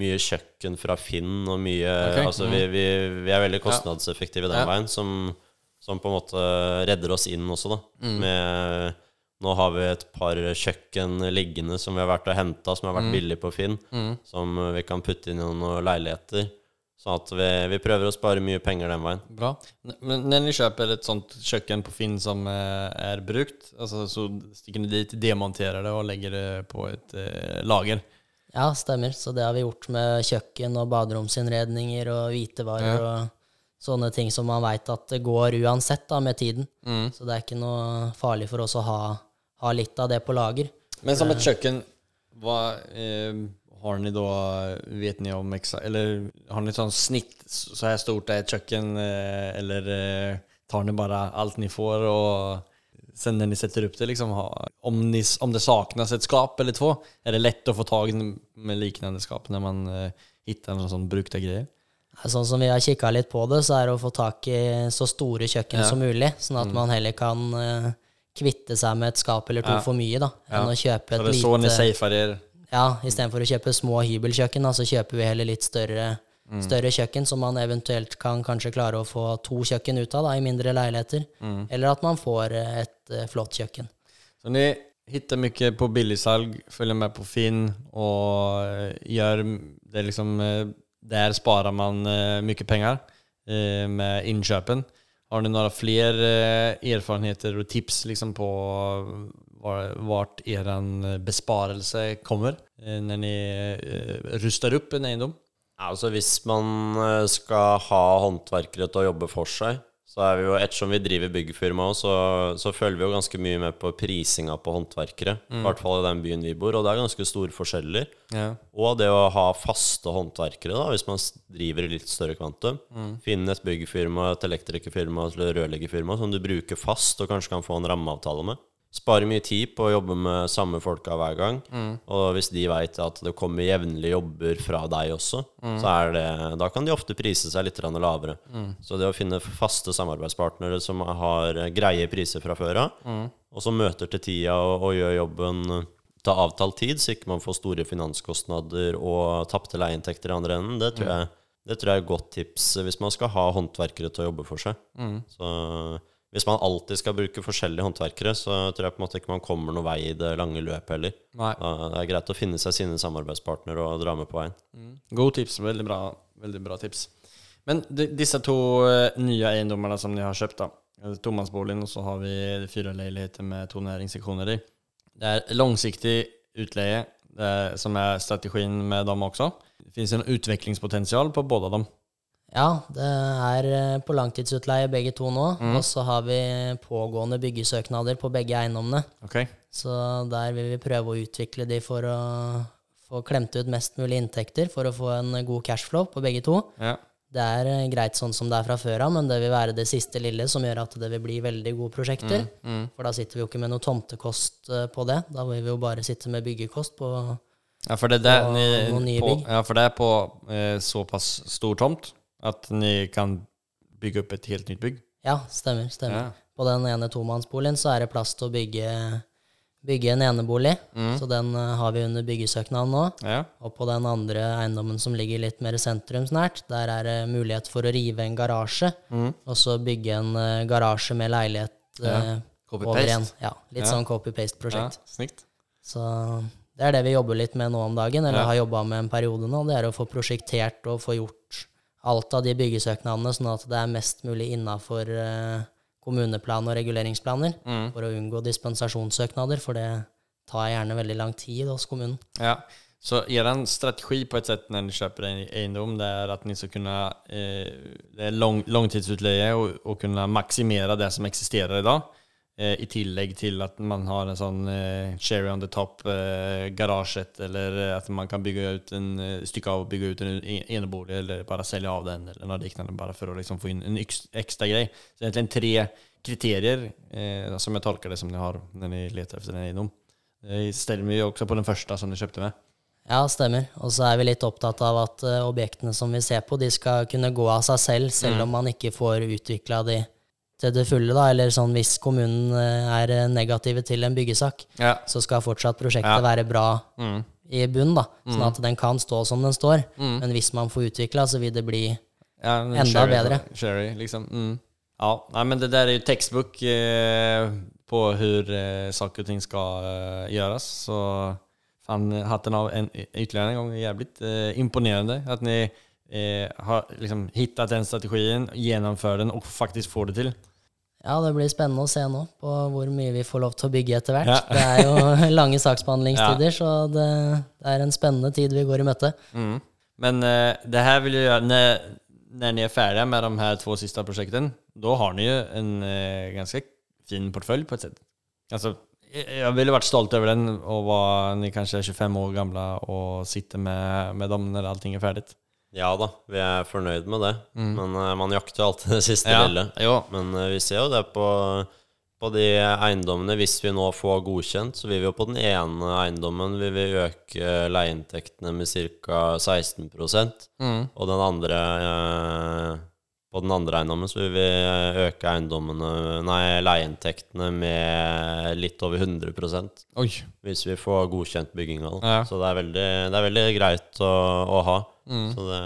mye kjøkken fra Finn og mye okay. Altså, vi, vi, vi er veldig kostnadseffektive den Ja. veien, som, som på en måte redder oss inn også, da. Mm. Med Nå har vi et par kjøkken liggende som vi har vært og henta, som har vært billig på Finn, Mm. som vi kan putte inn i noen leiligheter. Sånn at vi, vi prøver å spare mye penger den veien. Bra. Men når dere kjøper et sånt kjøkken på Finn som er brukt, altså, så stikker dere dit, demonterer det og legger det på et eh, lager? Ja, stemmer. Så det har vi gjort med kjøkken og baderomsinnredninger og hvitevarer Ja. og sånne ting som man veit at det går uansett da, med tiden. Mm. Så det er ikke noe farlig for oss å ha, ha litt av det på lager. Men som et kjøkken, hva eh, har ni då, vet ni om eller har ni sånn snitt, så her stort er kjøkken, köken, eh, eller eh, tar ni bare alt ni får og sender ni setter opp det liksom, om, ni, om det savnes et skap eller to, er det lett å få tag med liknande skap når man finner hittar sånn brukte greier? Sånn som vi har kikka litt på det, så er det å få tak i så store kjøkken Ja. som mulig, sånn at man heller kan eh, kvitte seg med et skap eller to Ja. for mye, da, enn Ja. å kjøpe Så et det är så ni safer er? Ja, istedenfor å kjøpe små hybelkjøkken, så kjøper vi heller litt større, større kjøkken, som man eventuelt kan kanskje klare å få to kjøkken ut av da, i mindre leiligheter. Eller at man får eh, et eh, flott kjøkken. Så ni hittar mycket på billigsalg, følger med på Finn og gjør gör det liksom, Der sparer man mye penger eh, med innkjøpen. Har ni några fler eh, erfarenheter og tips liksom på vart er besparelse kommer når dere ni opp rustar en eiendom? Altså Hvis man eh, skal ha håndverkere til å jobbe for seg, så er vi jo, ettersom vi driver byggfirma så, så følger vi jo ganske mye med på prisinga på håndverkere. I hvert fall i den byen vi bor, og det er ganske store forskjeller. Ja. Og det å ha faste håndverkere, da, hvis man driver i litt større kvantum. Finne et byggfirma, et elektrikerfirma, et rørleggerfirma som du bruker fast og kanskje kan få en rammeavtale med. Sparer mye tid på å jobbe med samme folka hver gang. Og hvis de veit at det kommer jevnlige jobber fra deg også, så er det Da kan de ofte prise seg litt lavere. lavere. Så det å finne faste samarbeidspartnere som har greie priser fra før av, og som møter til tida og, og gjør jobben til avtalt tid, så ikke man får store finanskostnader og tapte leieinntekter i andre enden, det tror, jeg, det tror jeg er et godt tips hvis man skal ha håndverkere til å jobbe for seg. Så hvis man alltid skal bruke forskjellige håndverkere, så tror jeg på en måte ikke man kommer noen vei i det lange løpet heller. Nei. Det er greit å finne seg sine samarbeidspartnere og dra med på veien. God tips, Veldig bra, veldig bra tips. Men disse to nye eh, nya som ni har kjøpt, da. Tomannsboligen, og så har vi fire leiligheter med to næringsseksjoner i. Det er langsiktig utleie, är, som er strategin med dem også. Det finnes en utviklingspotensial på både av dem. Ja, det er eh, på langtidsutleie begge to nå. Og så har vi pågående byggesøknader på begge eiendommene. Okay. Så der vil vi prøve å utvikle de for å få klemt ut mest mulig inntekter for å få en god cashflow på begge to. Ja. Det er eh, greit sånn som det er fra før av, men det vil være det siste lille som gjør at det vil bli veldig gode prosjekter. For da sitter vi jo ikke med noe tomtekost eh, på det. Da vil vi jo bare sitte med byggekost på Ja, for det det, på, någon på, ja, for det er på eh, såpass stor tomt att ni kan bygge opp et helt nytt bygg. Ja, stemmer. stemmer. Ja. På den ene tomannsboligen så er det plass til å bygge, bygge en enebolig. Så den eh, har vi under byggesøknaden nå. Ja. Og på den andre eiendommen som ligger litt mer sentrumsnært, der er det mulighet for å rive en garasje, og så bygge en eh, garasje med leilighet eh, over en. Ja, litt Ja. sånn copy-paste-prosjekt. snyggt. Så det er det vi jobber litt med nå om dagen, eller Ja. har jobba med en periode nå. Det er å få prosjektert og få gjort alt av de byggesøknadene, sånn at det er mest mulig innafor eh, kommuneplan og reguleringsplaner, Mm. for å unngå dispensasjonssøknader, for det tar gjerne veldig lang tid hos kommunen. Ja, så er strategi på et sett når dere kjøper en eiendom, det er at dere skal kunne eh, det er lang, langtidsutleie og, og, kunne maksimere det som eksisterer i eh, i tillegg til at man har en sånn eh, cherry on the top eh, eller at man kan bygge ut en, stykke av å bygge ut en en- enebolig eller bare selge av den eller noe liknende, bare for å liksom få inn en ekstra extra grej. Så egentlig tre kriterier eh, som jeg tolker det som ni har når dere leter efter en eiendom. Det stemmer jo også på den første som dere kjøpte med. Ja, stemmer. Og så er vi litt opptatt av at eh, objektene som vi ser på, de skal kunne gå av seg selv, selv om man ikke får utvikla de til det fulle, da. Eller sånn hvis kommunen eh, er eh, negative til en byggesak, Ja. så skal fortsatt prosjektet Ja. være bra Mm. i bunn, da. Sånn at den kan stå som den står. Men hvis man får utvikla, så vil det bli Ja, Enda sherry, bedre. Sherry, liksom. Mm. Ja, Nei, men det der er jo tekstbok eh, på hur eh, saker og ting skal eh, gjøres, Så fan, hatten av en, ytterligere en gang. Jævlig eh, imponerende at ni eh, har liksom hittat den strategien, genomför den och faktiskt får det till. Ja, det blir spennende å se nå på hvor mye vi får lov til å bygge etter hvert. Ja. Det er jo lange saksbehandlingstider, så det, det er en spennende tid vi går i møte. Mm. Men uh, det her vil jo gjøre når, når ni er ferdige med de her två siste prosjektene, da har ni jo en uh, ganske fin portfölj på et sett. Altså, jeg, jeg ville vært stolt over den og var ni kanskje er 25 år gamle og sitter med, med dem når allting er färdigt. Ja da, vi er fornøyd med det. Men uh, man jakter jo alltid det siste Ja, lille. jo. Men uh, vi ser jo det på, på de eiendommene. Hvis vi nå får godkjent, så vil vi jo på den ene eiendommen vil øke leieinntektene med ca. 16 Mm. Og den andre eh, På den andre eiendommen så vil vi øke eiendommene Nei, leieinntektene med litt over 100 Oi. hvis vi får godkjent bygginga. Ja. Så det er veldig, det er veldig greit å, å ha. Mm. Så det,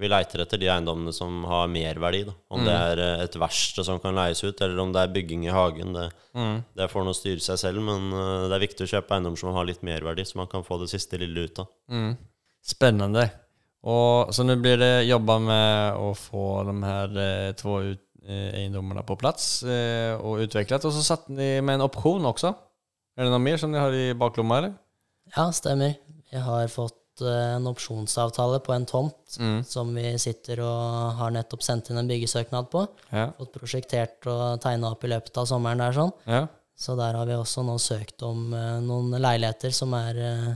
vi leiter etter de eiendommene som har merverdi. Da. Om Mm. det er eh, et verksted som kan leies ut, eller om det er bygging i hagen. Det, Mm. det får nå styre seg selv, men eh, det er viktig å kjøpe eiendom som har litt merverdi, så man kan få det siste lille ut av. Mm. Och, så nu blir det jobba med å få de här eh, två ut, eh, eiendommene på plass eh, og utviklet. Og så satt ni med en opsjon også. Er det noe mer som de har i baklomma eller? Ja, stemmer. Vi har fått eh, en opsjonsavtale på en tomt Mm. som vi sitter og har nettopp sendt inn en byggesøknad på. Ja. Fått prosjektert og tegna opp i løpet av sommeren der sånn. Ja. Så der har vi også nå søkt om eh, noen leiligheter som er eh,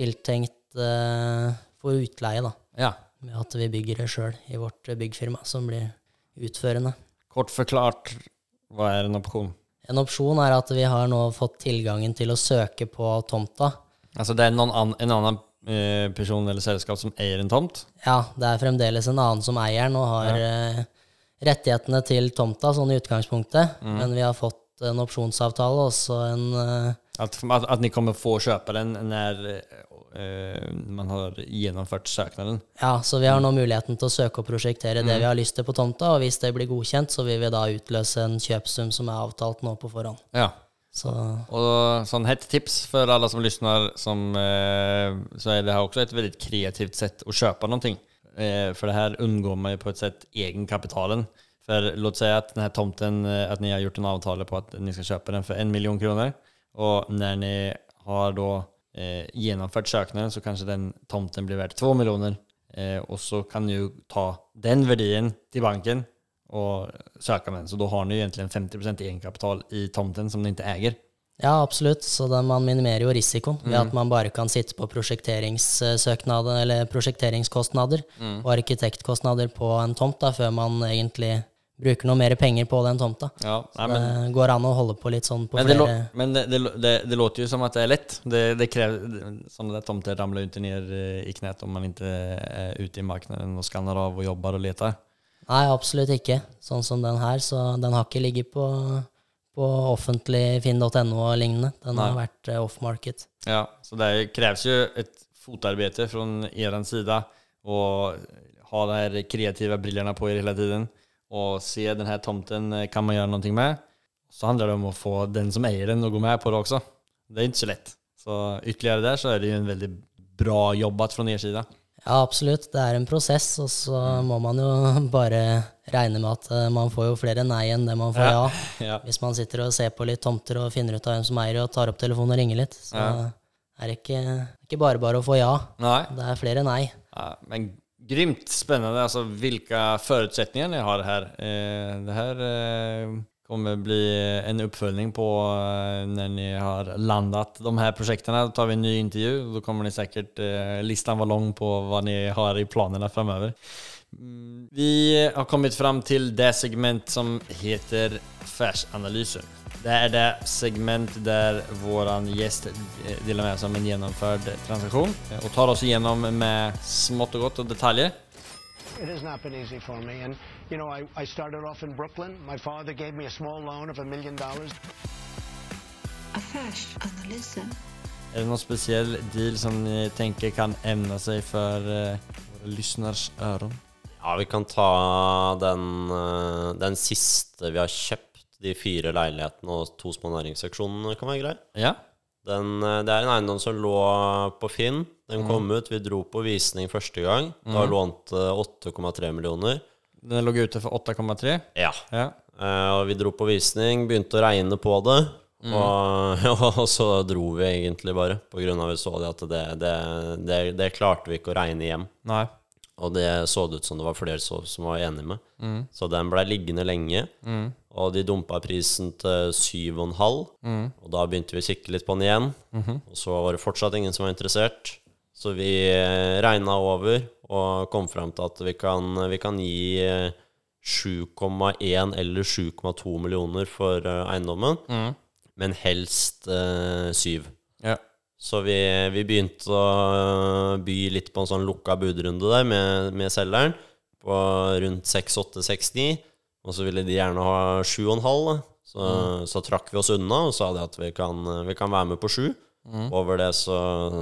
tiltenkt eh, for utleie, da. Ja. Med at vi bygger det sjøl i vårt byggfirma, som blir utførende. Kort forklart, hva er en opsjon? En opsjon er at vi har nå fått tilgangen til å søke på tomta. Altså det er an, en annen eh, person eller selskap som eier en tomt. Ja, det er fremdeles en annen som eier den og har eh, rettighetene til tomta, sånn i utgangspunktet. Men vi har fått en opsjonsavtale og så en eh, at, at, att ni kommer få kjøpe den når man har gjennomført søknaden. Ja, så vi har nå muligheten til å søke og prosjektere det vi har lyst til på tomta, og hvis det blir godkjent, så vil vi da utløse en kjøpsum som er avtalt nå på forhånd. Ja. Så Og sånn hett tips for alle som lysner som, eh, så er det også et veldig väldigt kreativt sett å kjøpe noe. For det her unngår man på et sett egenkapitalen. For låt oss si at denne tomten, at dere ni har gjort en avtale på at ni skal kjøpe den for en million kroner, og når ni har då eh, gjennomført søknaden, så kanskje den tomten blir verdt to millioner. Eh, og så kan du ta den verdien til banken og søke med den. Så da har du egentlig en 50% egenkapital i tomten som du ikke eier. ja, absolutt. Så det, man minimerer jo risikoen ved at man bare kan sitte på prosjekteringskostnader og arkitektkostnader på en tomt da, før man egentlig bruker noe mer penger på den tomta. Ja, nei, men, men, det går an å holde på litt sånn på men, det, flere lå- men det, det, det, det låter jo som at det er lett. Det, det krever Sånne där tomter ramler ut inte ner eh, i knät om man ikke er ute i markedet og skanner av og jobber og leter. Nei, absolutt ikke. Sånn som den her, så den har ikke ligget på, på offentlig finn.no og lignende. Den har vært eh, off-market. Ja, så det kreves jo et fotarbeid fra deres sida å ha de kreative brillene på hele hela tiden och se den här tomten eh, kan man göra någonting med. Så handlar det om å få den som eier den att gå med på det også. Det er ikke så lätt. Så ytterligere der så er det ju en veldig bra jobbat från er sida. Ja, absolutt. Det er en prosess, og så må man jo bare regne med at eh, man får jo flere nei enn det man får ja. Ja. Hvis man sitter og ser på litt tomter og finner ut av hvem som eier, og tar opp telefonen og ringer litt. Så Ja. er det ikke, ikke bare bare å få ja. Nei. Det er flere nei. Ja, men grymt spännande. Alltså vilka förutsättningar ni har här. Eh, det här eh, kommer bli en uppföljning på eh, när ni har landat de här projekten. Då tar vi en ny intervju. Då kommer ni säkert, eh, listan var lång på vad ni har i planerna framöver. Mm, Vi har kommit fram till det segment som heter affärsanalyser. Det er det segment der vår gjest deler med oss om en gjennomført transaksjon og tar oss igjennom med smått og godt og detaljer. It has not been easy for me. And, you know, I, I started off in Brooklyn. My father gave me a small loan of a million dollars. Er det noen spesiell deal som ni tenker kan emne seg for uh, våra lyssnars öron? Ja, vi kan ta den, eh, den siste vi har kjøpt. De fire leilighetene og to små næringsseksjonene kan være grei. Ja. Den, eh, det er en eiendom som lå på Finn. Den kom ut. Vi dro på visning første gang. Da lånte 8,3 millioner. Den lå ute for 8,3. Ja. Ja. Uh, og vi dro på visning, begynte å regne på det. Og, og så dro vi egentlig bare, på grunn av vi så det at det, det, det, det klarte vi ikke å regne hjem. Nei. Og det så det ut som det var flere som var enig med. Så den blei liggende lenge. Og de dumpa prisen til 7,5. Og da begynte vi å kikke litt på den igjen. Og så var det fortsatt ingen som var interessert. Så vi regna over og kom fram til at vi kan, vi kan gi eh, 7,1 eller 7,2 millioner for eiendommen, eiendommen. Men helst eh, 7. Ja. Så vi, vi begynte å by litt på en sånn lukka budrunde der med, med selgeren på rundt 6-8-6-9. Og så ville de gjerne ha 7,5. da. Så, så trakk vi oss unna og sa det at vi kan, vi kan være med på 7. Over det så,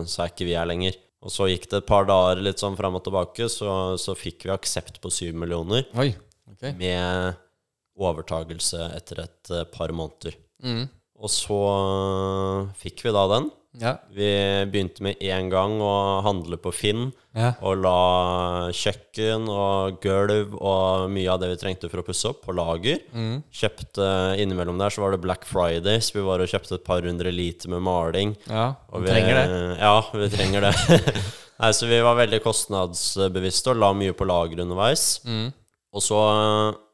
så er ikke vi her lenger. Og så gikk det et par dager litt sånn fram og tilbake, så, så fikk vi aksept på 7 millioner Oi, okay. med overtagelse etter et eh, par måneder. Mm. Og så fikk vi da den. Ja. Vi begynte med en gang å handle på Finn Ja. og la kjøkken og gulv og mye av det vi trengte for å pusse opp, på lager. Mm. Kjøpte Innimellom der så var det Black Friday, så vi var og kjøpte et par hundre liter med maling. Ja. Vi vi, trenger det. Ja, vi trenger det. Nei, så vi var veldig kostnadsbevisste og la mye på lager underveis. Mm. Og så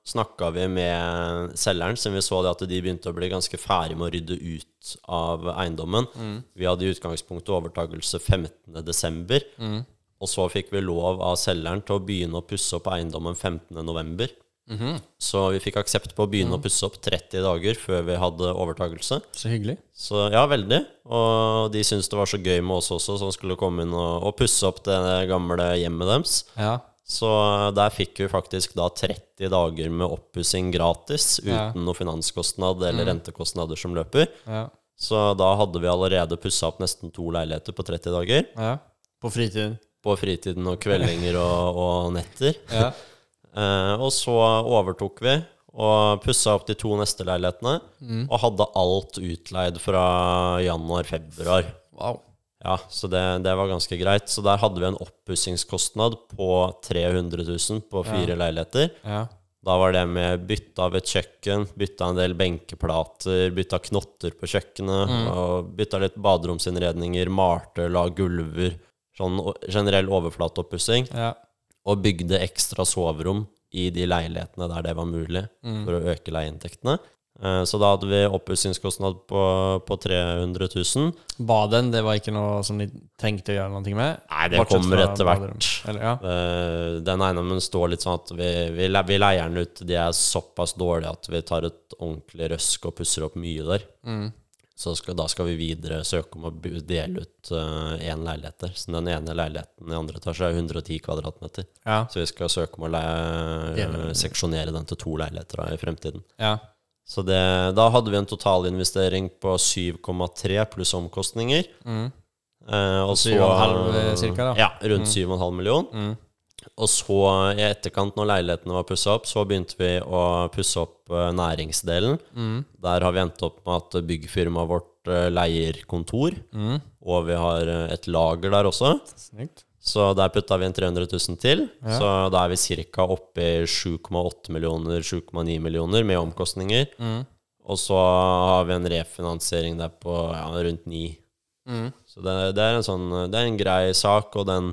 snakka vi med selgeren, siden vi så det at de begynte å bli ganske ferdig med å rydde ut av eiendommen. Mm. Vi hadde i utgangspunktet overtakelse 15.12., Mm. og så fikk vi lov av selgeren til å begynne å pusse opp eiendommen 15.11. Mhm. Så vi fikk aksept på å begynne Mm. å pusse opp 30 dager før vi hadde overtakelse. Så hyggelig. Så ja, veldig. Og de syntes det var så gøy med oss også, som skulle komme inn og, og pusse opp det gamle hjemmet deres. Ja. Så der fikk vi faktisk da 30 dager med oppussing gratis, uten Ja. noe finanskostnad eller rentekostnader som løper. Ja. Så da hadde vi allerede pussa opp nesten to leiligheter på 30 dager. Ja. På fritiden. På fritiden og kveldinger og, og netter. Ja. Eh, og så overtok vi og pussa opp de to neste leilighetene. Og hadde alt utleid fra januar-februar. Wow. Ja, så det, det var ganske greit. Så der hadde vi en oppussingskostnad på 300 000 på fire leiligheter. Ja. Da var det med bytte av et kjøkken, bytte av en del benkeplater, bytte av knotter på kjøkkenet, og bytte litt baderomsinnredninger, malte, la gulver. Sånn generell overflateoppussing. Ja. Og bygde ekstra soverom i de leilighetene der det var mulig, for å øke leieinntektene. Eh, Så da hadde vi oppussingskostnad på, på 300 000. Baden, det var ikke noe som de tenkte å gjøre noe med? Nei, det Bortsett kommer etter hvert. Eller, ja. Eh, Den eiendommen står litt sånn at vi, vi, vi leier den ut. De er såpass dårlige at vi tar et ordentlig røsk og pusser opp mye der. Mm. Så skal, da skal vi videre søke om å dele ut én leilighet der. Så den ene leiligheten i andre etasje er 110 kvadratmeter. Ja. Så vi skal søke om å leie, uh, seksjonere den til to leiligheter da, i fremtiden. ja. Så det, da hadde vi en totalinvestering på 7,3 pluss omkostninger. Mm. Eh, og så- 7,5 cirka, da. Ja, rundt 7,5 million. Mm. Og så, i etterkant, når leilighetene var pussa opp, så begynte vi å pusse opp eh, næringsdelen. Mm. Der har vi endt opp med at byggfirmaet vårt eh, leier kontor, Mm. og vi har eh, et lager der også. Snyggt. Så der putta vi inn 300 000 til. Ja. Så da er vi ca. oppe i 7,8 millioner, 7,9 millioner med omkostninger. Mm. Og så har vi en refinansiering der på ja, rundt 9. Mm. Så det, det, er en sånn, det er en grei sak, og den,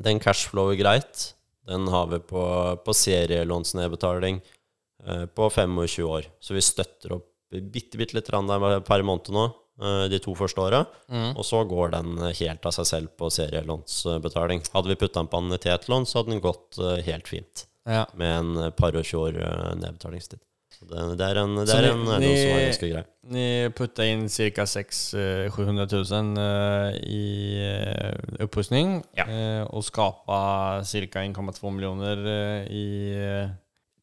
den cashflower greit. Den har vi på, på serielånsnedbetaling eh, på 25 år. Så vi støtter opp bitte, bitte litt per måned nå, de to første åra. Mm. Og så går den helt av seg selv på serielånsbetaling. Hadde vi putta den på annuitetlån, så hadde den gått eh, helt fint. Ja. Med en par og tjue år eh, nedbetalingstid. Så det, det er en, det Så er ni- en som er ganske grei. Ni putta inn ca. 600 000 eh, i oppussing, Ja. og skapa ca. 1,2 miljoner eh, i eh,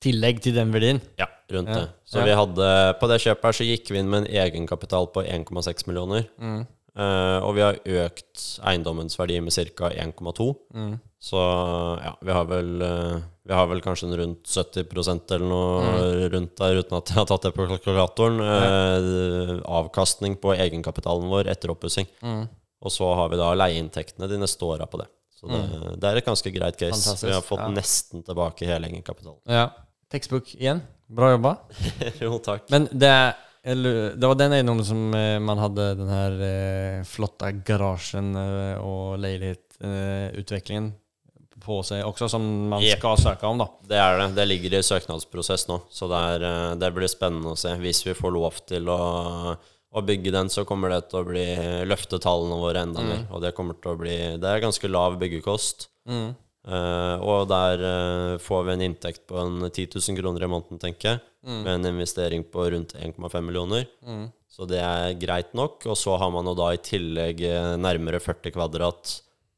tillegg til den verdien. Ja, rundt det. Så vi hadde På det kjøpet her så gikk vi inn med en egenkapital på 1,6 millioner. Mm. Uh, og vi har økt eiendommens verdi med ca. 1,2. Så ja, vi har vel uh, Vi har vel kanskje rundt 70% eller noe rundt der, uten at jeg har tatt det på kalkulatoren. Eh, avkastning på egenkapitalen vår etter oppussing. Og så har vi da leieinntektene de neste åra på det. Så det, det er et ganske greit case. Fantastisk, Vi har fått ja. nesten tilbake hele egenkapitalen. Ja. Tekstbok igjen. Bra jobba. jo, takk. Men det, eller, det var den eiendommen som eh, man hadde den her eh, flotte garasjen eh, og leilighetutviklingen på seg også, som man yep. skal søke om, da. Det er det. Det ligger i søknadsprosess nå, så det, er, det blir spennende å se. Hvis vi får lov til å, å bygge den, så kommer det til å bli løfte tallene våre enda mer. Og det kommer til å bli Det er ganske lav byggekost. Eh, og der uh, får vi en inntekt på en 10 000 kroner i måneden, tenker jeg. Med en investering på rundt 1,5 millioner. Så det er greit nok. Og så har man jo da i tillegg eh, nærmere 40 kvadrat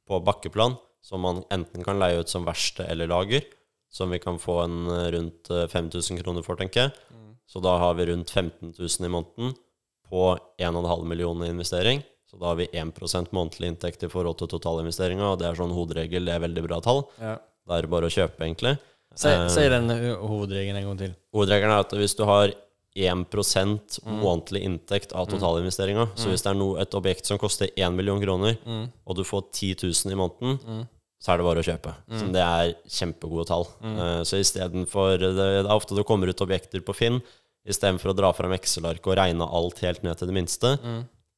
på bakkeplan, som man enten kan leie ut som verksted eller lager. Som vi kan få en rundt eh, 5000 kroner for, tenker jeg. Så da har vi rundt 15 000 i måneden på 1,5 millioner i investering. Så da har vi 1% månedlig inntekt i forhold til totalinvesteringa, og det er sånn hovedregel. Det er veldig bra tall. Ja. Da er det bare å kjøpe, egentlig. Si, Eh, si den uh, hovedregelen en gang til. Hovedregelen er at hvis du har 1% månedlig inntekt av totalinvesteringa, så hvis det er no, et objekt som koster 1 million kroner, og du får 10 000 i måneden, så er det bare å kjøpe. Så det er kjempegode tall. Eh, så istedenfor det, det er ofte det kommer ut objekter på Finn, istedenfor å dra fram Excel-arket og regne alt helt ned til det minste,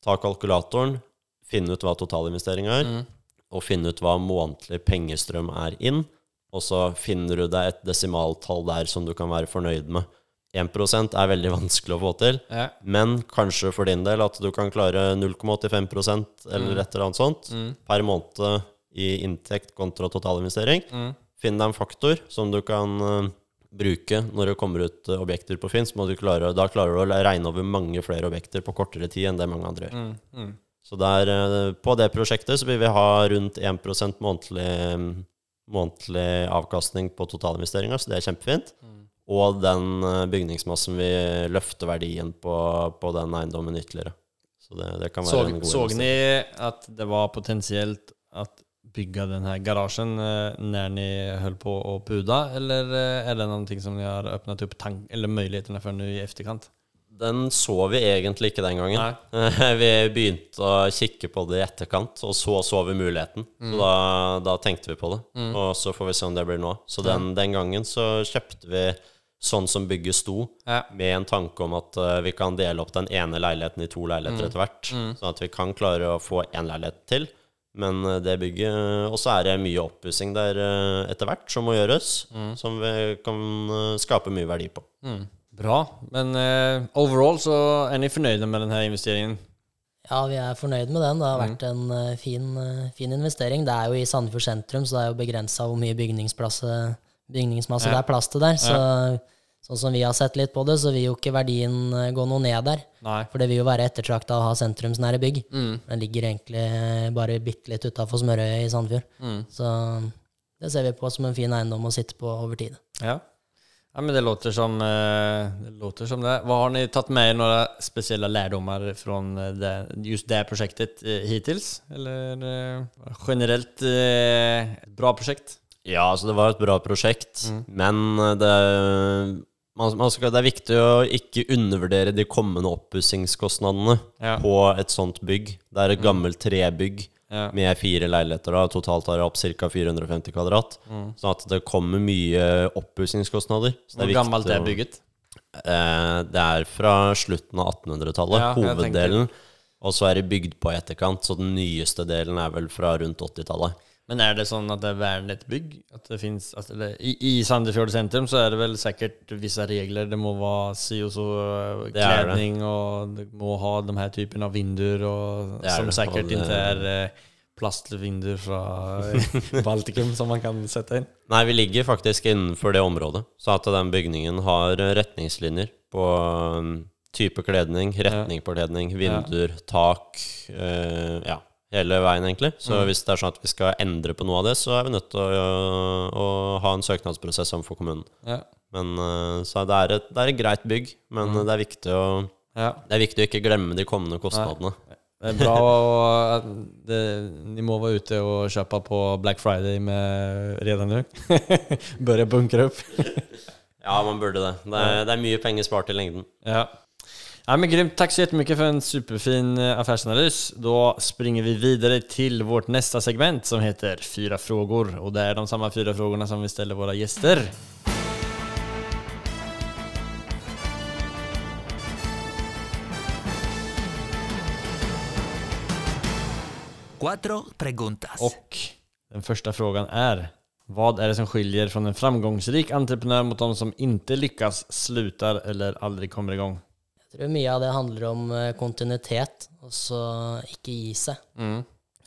ta kalkulatoren, finne ut hva totalinvesteringa er, og finne ut hva månedlig pengestrøm er inn, og så finner du deg et desimaltall der som du kan være fornøyd med. 1% er veldig vanskelig å få til, Ja. men kanskje for din del at du kan klare 0,85 eller et eller annet sånt per måned i inntekt kontra totalinvestering. Finn deg en faktor som du kan eh, bruke når det kommer ut eh, objekter på Finn. Så må du klare, da klarer du å regne over mange flere objekter på kortere tid enn det mange andre gjør. Så der, eh, på det prosjektet så vil vi ha rundt 1% månedlig, månedlig avkastning på totalinvesteringa, så det er kjempefint. Og den eh, bygningsmassen vi løfter verdien på, på den eiendommen ytterligere. Så det, det kan være Så, en god såg investering. ni at det var potensielt att bygga den garasjen Når eh, när ni holdt på å puda? Eller er det det ting som dere har öppnat opp tank eller mulighetene for nå i etterkant? Den så vi egentlig ikke den gangen. vi begynte å kikke på det i etterkant, og så så vi muligheten. Så da, da tenkte vi på det. Og så får vi se om det blir nå. Så den, den gangen så kjøpte vi sånn som bygget sto, Ja. med en tanke om at eh, vi kan dele opp den ene leiligheten i to leiligheter etter hvert. Sånn at vi kan klare å få én leilighet til. Men eh, det bygget Og så er det mye oppussing der eh, etter hvert som må gjøres, som vi kan eh, skape mye verdi på. Bra, men uh, overall så er ni fornøyde med denne investeringen? Ja, vi er fornøyd med den. Det har vært en uh, fin, uh, fin investering. Det er jo i Sandefjord sentrum, så det er jo begrensa hvor mye bygningsmasse Ja. det er plass til der. Så sånn som vi har sett litt på det, så vil jo ikke verdien eh, gå noe ned der. Nei. For det vil jo være ettertrakta å ha sentrumsnære bygg. Den ligger egentlig eh, bare bitte litt utafor Smørøyet i Sandefjord. Så det ser vi på som en fin eiendom å sitte på over tid. Ja. ja, men det låter som eh, det. Låter som det. Hva har ni tatt med i noen spesielle lærdommer från eh, det, just det prosjektet Hittils? Eller generelt generellt eh, bra prosjekt? Ja, altså det var et bra prosjekt, men eh, det, man, skal, det er viktig å ikke undervurdere de kommende oppussingskostnadene Ja. på et sånt bygg. Det er et gammelt trebygg Ja. med fire leiligheter, da, totalt har det opp ca. 450 kvadrat. Sånn at det kommer mye oppussingskostnader. Hvor gammelt er bygget? Eh, det er fra slutten av 1800-tallet, Ja, hoveddelen. Og så er det bygd på etterkant, så den nyeste delen er vel fra rundt 80-tallet. Men er det sånn at det er vernet bygg? At det finnes, at, eller, i, I Sandefjord sentrum så er det vel sikkert visse regler. Det må være si og så kledning, Det det. og det må ha de her typen av vinduer og, som det. ikke er det- inte är eh, plastvinduer från eh, Baltikum som man kan sette inn? Nei, vi ligger faktisk innenfor det området. Så at den bygningen har eh, retningslinjer på type kledning, retning på kledning, vinduer, tak eh, Ja, hele veien, egentlig. Så Mm. hvis det er sånn at vi skal endre på noe av det, så er vi nødt til å, å, å ha en søknadsprosess overfor kommunen. Ja. Men eh, Så det er, et, det er et greit bygg, men Mm. det er viktig å Ja. det er viktig å ikke glemme de kommende kostnadene. Det er bra at må være ute og kjøpe på Black Friday med redan Bør jeg bunkre opp? Ja, man burde det. Det er, det er mye penger spart i lengden. Ja. Ja, men grymt. Tack så jättemycket för en superfin eh, affärsanalys. Då springer vi vidare till vårt nästa segment som heter Fyra frågor. Och det är de samma fyra frågorna som vi ställer våra gäster. Cuatro preguntas. Och den första frågan är Vad är det som skiljer från en framgångsrik entreprenör mot de som inte lyckas, slutar eller aldrig kommer igång? Jeg tror mye av det handler om eh, kontinuitet, og så ikke gi seg.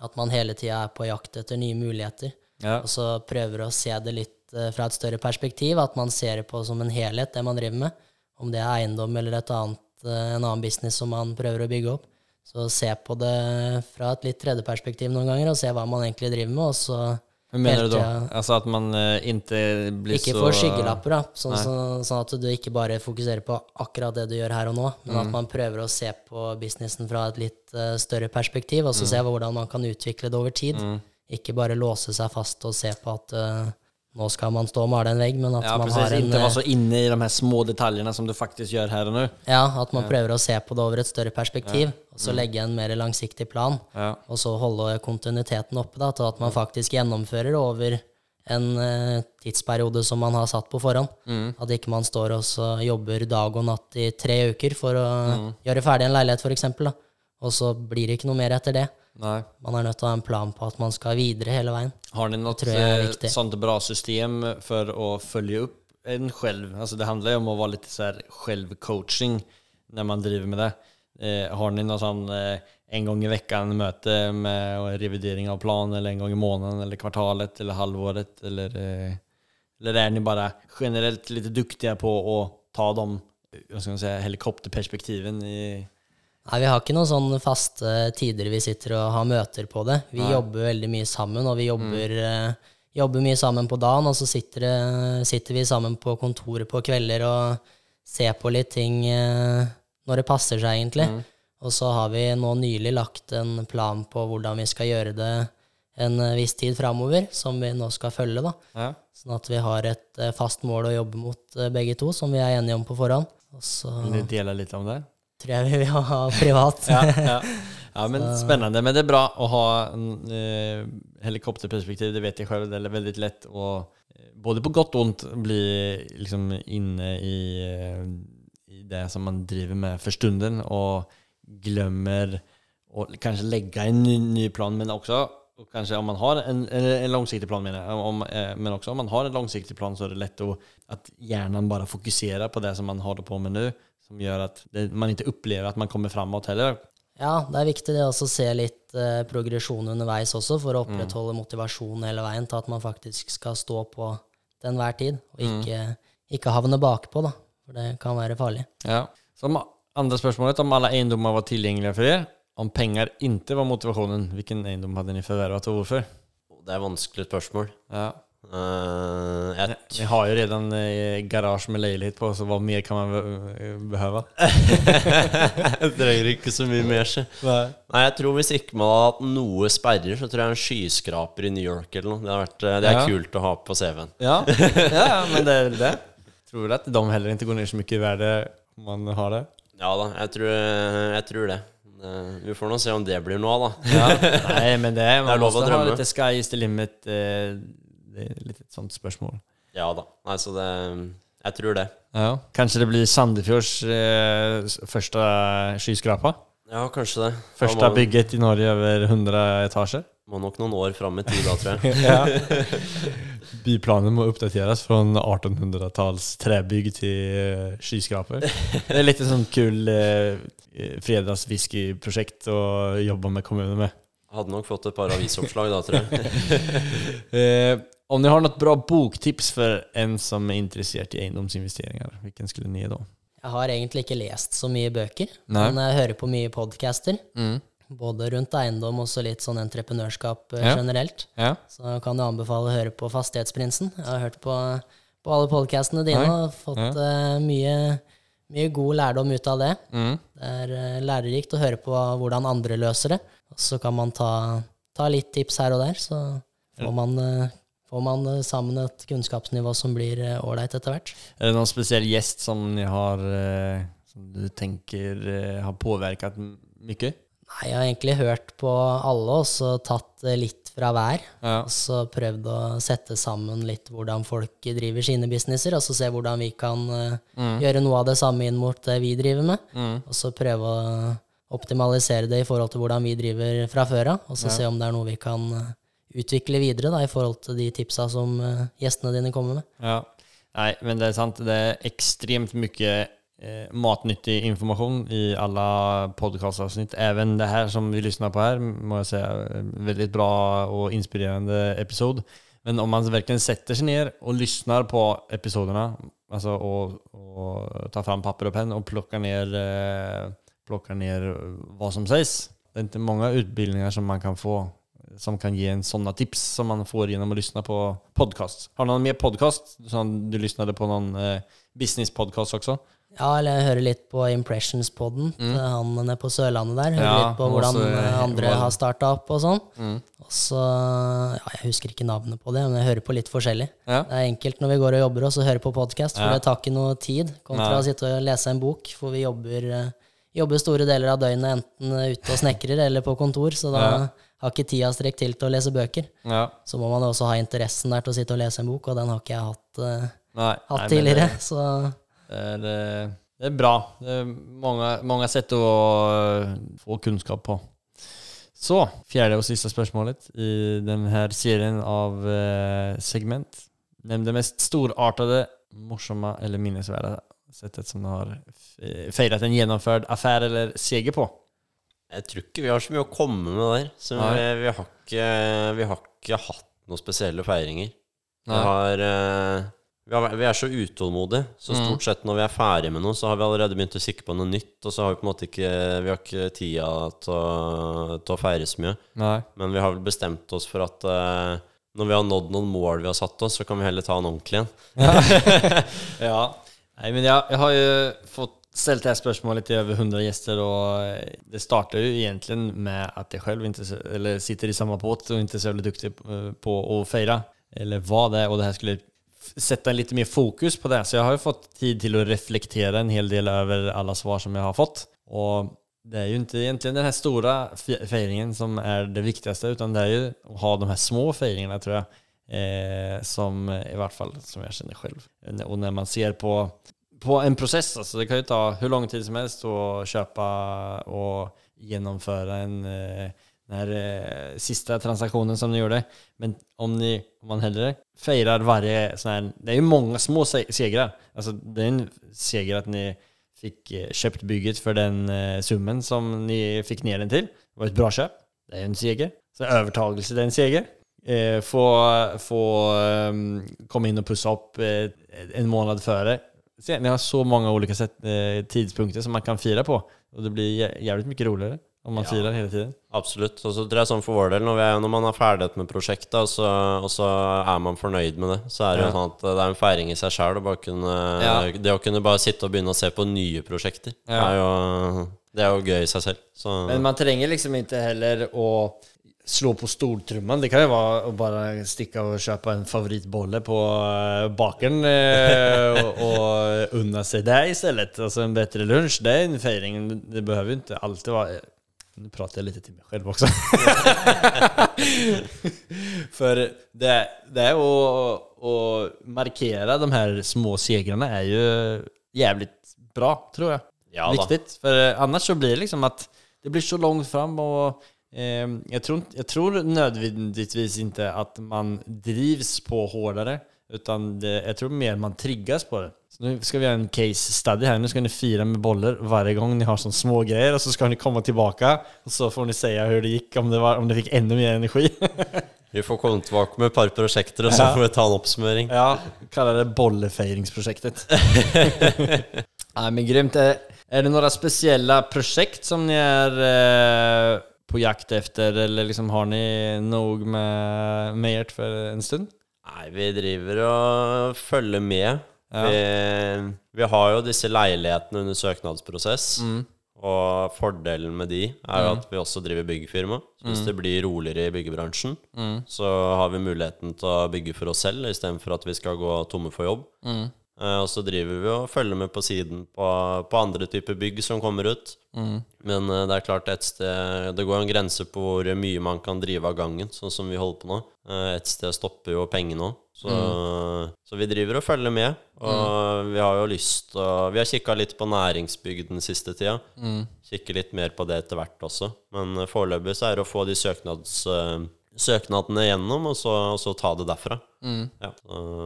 At man hele tida er på jakt etter nye muligheter. Ja. Og så prøver å se det litt eh, fra et større perspektiv, at man ser det på som en helhet, det man driver med. Om det er eiendom eller et annet, eh, en annen business som man prøver å bygge opp. Så se på det fra et litt tredje perspektiv noen ganger, og se hva man egentlig driver med, og så Hur mener du da? Altså at man eh, inte blir ikke så... få skyggelapper, da. Sånn, så, sånn at du ikke bare fokuserer på akkurat det du gjør her og nå, men Mm. at man prøver å se på businessen fra et litt uh, større perspektiv, og så Mm. se hvordan man kan utvikle det over tid. Ikke bare låse seg fast og se på at eh, nå skal man stå og male en vegg, men at Ja, man precis. har en Ikke være så inne i de her små detaljene som du faktisk gjør her og nå. Ja, at man prøver å se på det over et større perspektiv, og så legge en mer langsiktig plan. Ja. Og så holde kontinuiteten oppe, da, til at man faktisk gjennomfører over en eh, tidsperiode som man har satt på forhånd. At ikke man står og så jobber dag og natt i tre uker for å gjøre ferdig en leilighet, f.eks., og så blir det ikke noe mer etter det. Nej. Man er nødt til å ha en plan på at man skal videre hele veien. Har ni något är eh, sånt bra system for å følge opp en selv? Alltså det handler jo om å være litt så Når självcoaching man driver med det. Eh, har ni noe sånn eh, en gang i veckan møte med revidering av plan eller en gang i måneden, eller kvartalet eller halvåret eller, eh, eller er ni bare generelt litt duktige på å ta de si, vad ska man säga, helikopterperspektiven i... Nei, Vi har ikke noen sånn faste tider vi sitter og har møter på det. Vi Nei. jobber veldig mye sammen, og vi jobber, eh, jobber mye sammen på dagen. Og så sitter, det- sitter vi sammen på kontoret på kvelder og ser på litt ting eh, når det passer seg, egentlig. Og så har vi nå nylig lagt en plan på hvordan vi skal gjøre det en eh, viss tid framover, som vi nå skal følge. da. Ja. Sånn at vi har et eh, fast mål å jobbe mot eh, begge to, som vi er enige om på forhånd. Og så Vil du dele litt om det? Tror jeg vi vil ha privat. ja, ja. ja, men spennende Men det er bra å ha en, eh, helikopterperspektiv, det vet jeg selv. Det er veldig lett att, eh, både på godt og ont, bli liksom inne i, eh, i det som man driver med for stunden og glemmer å kanskje legge en ny, ny plan, men også og kanskje om man har en, en, langsiktig plan mener jeg, om, eh, men også om man har en langsiktig plan så er det lett å, at hjernen bare fokuserer på det som man holder på med nu som gjør at det, man ikke opplever at man kommer framåt heller. Ja, det er viktig det også å se litt eh, progresjon underveis også, for å opprettholde motivasjonen hele veien til at man faktisk skal stå på til enhver tid, og ikke, ikke havne bakpå, da. For det kan være farlig. Ja. Så om spørsmålet, om alle eiendommer var tilgjengelige for dere, om penger ikke var motivasjonen, hvilken eiendom hadde ni forvervet, og hvorfor? Det er vanskelig spørsmål. Ja. Eh, jeg, Ni har jo redan eh, garasje med leilighet på, så hva mer kan man behøve jeg trenger ikke så mye mer, så. Nei, jeg tror hvis ikke man hadde hatt noe sperrer, så tror jeg en skyskraper i New York eller noe. Det, har vært, eh, det er Ja. kult å ha på CV-en. Ja, ja, men det er vel det. Tror du at de heller ikke går ned så mye i verden om man har det? Ja da, jeg tror, jeg tror det. Eh, Vi får nå se om det blir noe av, da. Ja. Nei, men det är, man Det er lov å drømme. Litt sky is the limit. eh, Det er litt et sånt spørsmål. Ja da. Nei, så det Jeg tror det. Ja. Kanskje det blir Sandefjords eh, første första skyskrapa? Ja, kanskje det. Første man, bygget i Norge over 100 etasjer? må nok noen år fram i tid da, tror jeg. Ja. Byplanen må oppdateres från 1800-tals trebygg til skyskraper. Det er litt et sånt kul eh, fredagswhiskyprosjekt å jobbe med kommunen med. Hadde nok fått et par avisoppslag da, tror jeg. Eh, om ni har något bra boktips för en som är intresserad i egendomsinvesteringar, vilken skulle ni ge då? Jeg har egentlig ikke lest så mye bøker, Nei. men jeg hører på mye podcaster. Både rundt eiendom og så litt sånn entreprenørskap eh, Ja. generelt. Ja. Så kan jeg anbefale å høre på Fastighetsprinsen. Jeg har hørt på, på alle podcastene dine Nei. og fått eh, mye, mye god lærdom ut av det. Mm. Det er eh, lærerikt å høre på hvordan andre løser det. Og så kan man ta, ta litt tips her og der, så får man, eh, får man eh, sammen et kunnskapsnivå som blir eh, ålreit etter hvert. Er det noen spesiell gjest som har, eh, som du tänker eh, har påverkat mye? Nei, jeg har egentlig hørt på alle, og så tatt litt fra hver. Ja. Og så prøvd å sette sammen litt hvordan folk driver sine businesser, og så se hvordan vi kan mm. gjøre noe av det samme inn mot det vi driver med. Og så prøve å optimalisere det i forhold til hvordan vi driver fra før av, og så se om det er noe vi kan utvikle videre da, i forhold til de tipsa som uh, gjestene dine kommer med. Ja. Nei, men det er sant. Det er ekstremt mye eh, matnyttig informasjon i alle podcastavsnitt. Even det her som vi lytter på her, må jeg si en veldig bra og inspirerende episode. Men om man virkelig setter seg ned og lytter på episodene, altså og, og tar fram papper og penn og plukker ned, eh, plukker ned hva som sies Det er ikke mange utbildninger som man kan få som kan ge en sådana tips som man får genom att lyssna på podcast. Har du någon mer podcast? Som du lyssnade på någon eh, business podcast också? Ja, eller jeg hører litt på Impressions-podden til han nede på Sørlandet der. Hører Ja, litt på hvordan også, eh, andre har starta opp og sånn. Og så Ja, jeg husker ikke navnet på det, men jeg hører på litt forskjellig. Ja. Det er enkelt når vi går og jobber og så hører på podkast, for Ja. det tar ikke noe tid kontra Nei. å sitte og lese en bok, for vi jobber, eh, jobber store deler av døgnet enten ute og snekrer eller på kontor, så da. Har ikke tida strekt til til å lese bøker. Ja. Så må man også ha interessen der til å sitte og lese en bok, og den har ikke jeg hatt, uh, nei, hatt nei, tidligere. Det, Så det, är, eh, det er, bra. Det er mange, mange sätt att eh, få kunnskap på. Så, fjerde og siste spørsmålet i denne serien av uh, segment. Nevn det mest storartede, morsomme eller minnesverdige settet som du har feiret en gjennomført affære eller seger på. Jeg tror ikke vi har så mye å komme med der. Så vi, vi, har ikke, vi har ikke hatt noen spesielle feiringer. Vi, har, eh, vi, har, vi er så utålmodige, så Mm. stort sett når vi er ferdig med noe, så har vi allerede begynt å sikte på noe nytt, og så har vi på en måte ikke Vi har ikke tida til å, til å feire så mye. Nei. Men vi har vel bestemt oss for at eh, når vi har nådd noen mål vi har satt oss, så kan vi heller ta en ordentlig en. Ja. Nej, men jeg, jeg har jo fått ställt det här spörsmålet till över 100 gäster och eh, det startar ju egentligen med att jag själv inte eller sitter i samma båt och inte är så jävla duktig eh, på att fejra. Eller vad det är och det här skulle sette lite mer fokus på det. Så jag har ju fått tid till att reflektera en hel del över alla svar som jag har fått. Och det är ju inte egentligen den här stora feiringen som är det viktigaste utan det är ju att ha de här små fejringarna tror jag. Eh, som i vart fall som jag känner själv. Och när man ser på, på en prosess. alltså det kan ju ta hur lång tid som helst att köpa och genomföra en eh, den här eh, sista som ni gjorde. Men om ni, om man hellre firar varje sån här, det är ju många små se- segrar. Alltså det är en seger att ni fick eh, köpt bygget för den eh, summen som ni fick ner den till. Det var ett bra köp. Det är en seger. Så övertagelse, det är en seger. Eh, få få um, komma in och pussa upp en månad före. Se, ni har så många olika sätt, eh, tidspunkter som man kan fira på. Och det blir jævlig jävligt mycket roligare om man firar hele tiden. Absolutt. Og så tror jeg sånn for vår del, når, vi er, når man har ferdighet med prosjektet, og så, og så er man fornøyd med det, så er det Ja. jo sånn at det er en feiring i seg sjøl. Ja. Det å kunne bare sitte og begynne å se på nye prosjekter, Ja. er jo, det er jo gøy i seg selv. Så Men man trenger liksom ikke heller att slå på stortrommen. Det kan jo være å bare stikke og kjøpe en favoritbolle på bakeren og, og unne seg det i det Altså en bedre lunsj, det er en fejring. Det behøver jo ikke alltid være Nå prater jeg litt til meg selv også. For det, det å, att markera de her små segrene er jo jævlig bra, tror jeg. Ja Viktig. For ellers eh, annars så blir det liksom at det blir så langt fram och eh, jag, tror, inte- jag tror nödvändigtvis inte att man drivs på hårdare. Utan det, jag tror mer man triggas på det. Så nu ska vi göra en case study här. Nu ska ni fira med bollar varje gång ni har sån små grejer och så ska ni komma tillbaka och så får ni säga hur det gick, om det, var, om det fick ännu mer energi. vi får komme tilbake med et par prosjekter, og så får vi ta en oppsummering. Ja, kalla det bollefejringsprojektet. Nej men grymt. Är, är det några speciella projekt som ni är eh, på jakt efter eller liksom har ni noe med, med ert for en stund? Nei, vi driver og følger med Vi, vi har jo disse leilighetene under søknadsprosess. Og fordelen med de er jo at vi også driver byggefirma. Så hvis det blir roligere i byggebransjen, så har vi muligheten til å bygge for oss selv istedenfor at vi skal gå tomme for jobb. Eh, og så driver vi og følger med på siden på, på andre typer bygg som kommer ut. Men eh, det er klart et sted Det går en grense på hvor mye man kan drive av gangen, sånn som vi holder på nå. Eh, et sted stopper jo pengene òg. Så, så vi driver og følger med. Og vi har jo lyst å Vi har kikka litt på næringsbygg den siste tida. Kikker litt mer på det etter hvert også. Men foreløpig så er det å få de søknads, søknadene gjennom, og så, og så ta det derfra. Ja.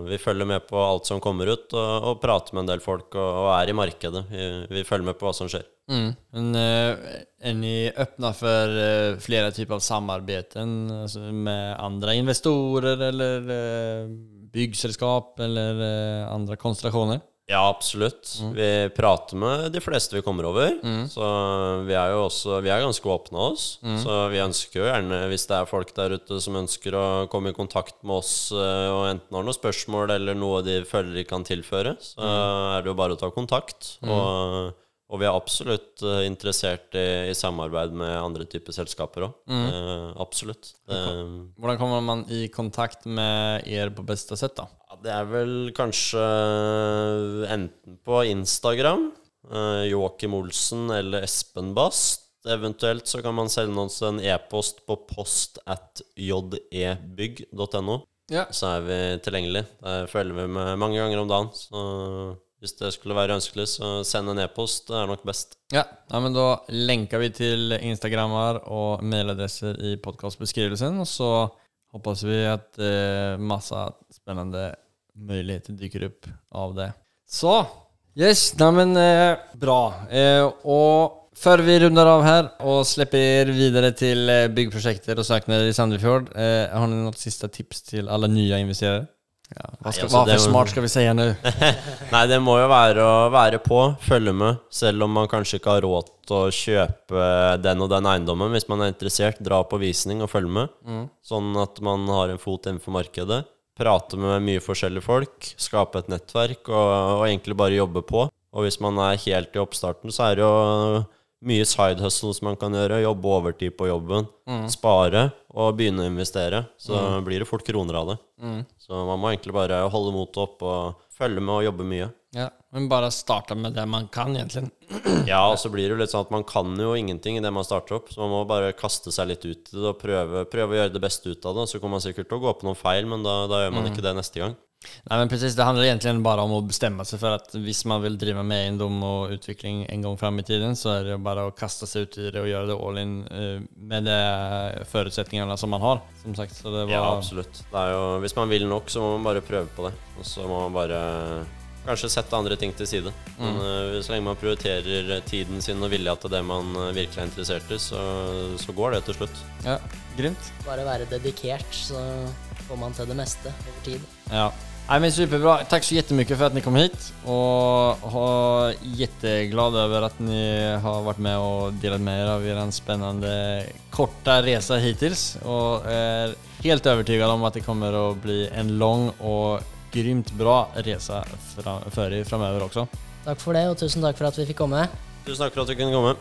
Vi følger med på alt som kommer ut, og, og prater med en del folk, og, og er i markedet. Vi, vi følger med på hva som skjer. Mm. Men er är ni öppna for flere typer av samarbeid altså med andre investorer eller eh, byggselskap eller andre andra konstellationer? Ja, absolutt. Vi prater med de fleste vi kommer over. Så vi er jo også Vi er ganske åpne av oss. Så vi ønsker jo gjerne, hvis det er folk der ute som ønsker å komme i kontakt med oss eh, og enten har noen spørsmål eller noe de føler de kan tilføre, så er det jo bare å ta kontakt. Og, og vi er absolutt eh, interessert i, i samarbeid med andre typer selskaper òg. absolutt. Det, Hvordan kommer man i kontakt med er på beste sett, da? Ja, det er vel kanskje enten på Instagram, eh, Joakim Olsen eller Espen Bast. Eventuelt så kan man sende oss en e-post på post at jebygg.no. Ja. Så er vi tilgjengelig. Der følger vi med mange ganger om dagen. Så hvis det skulle være ønskelig, så send en e-post. Det er nok best. Ja, ja men da lenker vi til Instagrammer og mailadresser i podcastbeskrivelsen Og så hoppas vi at eh, masse spennende muligheter dyker opp av det. Så, yes, neimen eh, bra. Eh, og før vi rundar av her og slipper videre til byggprosjekter og söknader i Sandefjord, eh, har dere noen siste tips til alle nye investerare? Ja, hva, skal, Nei, altså, hva for smart skal vi si nå? Nei, det må jo være å være på, følge med. Selv om man kanskje ikke har råd til å kjøpe den og den eiendommen. Hvis man er interessert, dra på visning og følge med. Sånn at man har en fot innenfor markedet. Prate med mye forskjellige folk. Skape et nettverk og, og egentlig bare jobbe på. Og hvis man er helt i oppstarten, så er det jo mye side hustles man kan gjøre. Jobbe overtid på jobben. Spare og begynne å investere. Så blir det fort kroner av det. Så man må egentlig bare holde motet opp og følge med og jobbe mye. Ja, men bare starte med det man kan egentlig. Ja, og så blir det jo litt sånn at man kan jo ingenting i det man starter opp, så man må bare kaste seg litt ut i det og prøve, prøve å gjøre det beste ut av det. Så kommer man sikkert til å gå på noen feil, men da, da gjør man ikke det neste gang. Nej men precis, det handler egentlig bare om å bestemme seg for at hvis man vil drive med eiendom og utvikling en gang fram i tiden så er det bare å kaste seg ut i det og gjøre det all in eh, med de forutsetningene som man har. Som sagt, så det var... Ja, absolutt. Det er jo, hvis man vil nok, så må man bare prøve på det. Og så må man bare kanskje sette andre ting til side. Men mm. så lenge man prioriterer tiden sin og vilja til det man eh, virkelig er interessert i, så, så går det til slutt. Ja, grymt. Bare være dedikert, så får man til det meste over tid. Ja. Nej, men superbra. Tack så jättemycket för att ni kom hit och har jätteglad över att ni har varit med och delat med er av er spännande korta resa hittills och är helt övertygad om att det kommer att bli en lång och grymt bra resa för er framöver också. Takk for det, og tusen takk for at vi fikk komme. Tusen takk for at du kunne komme.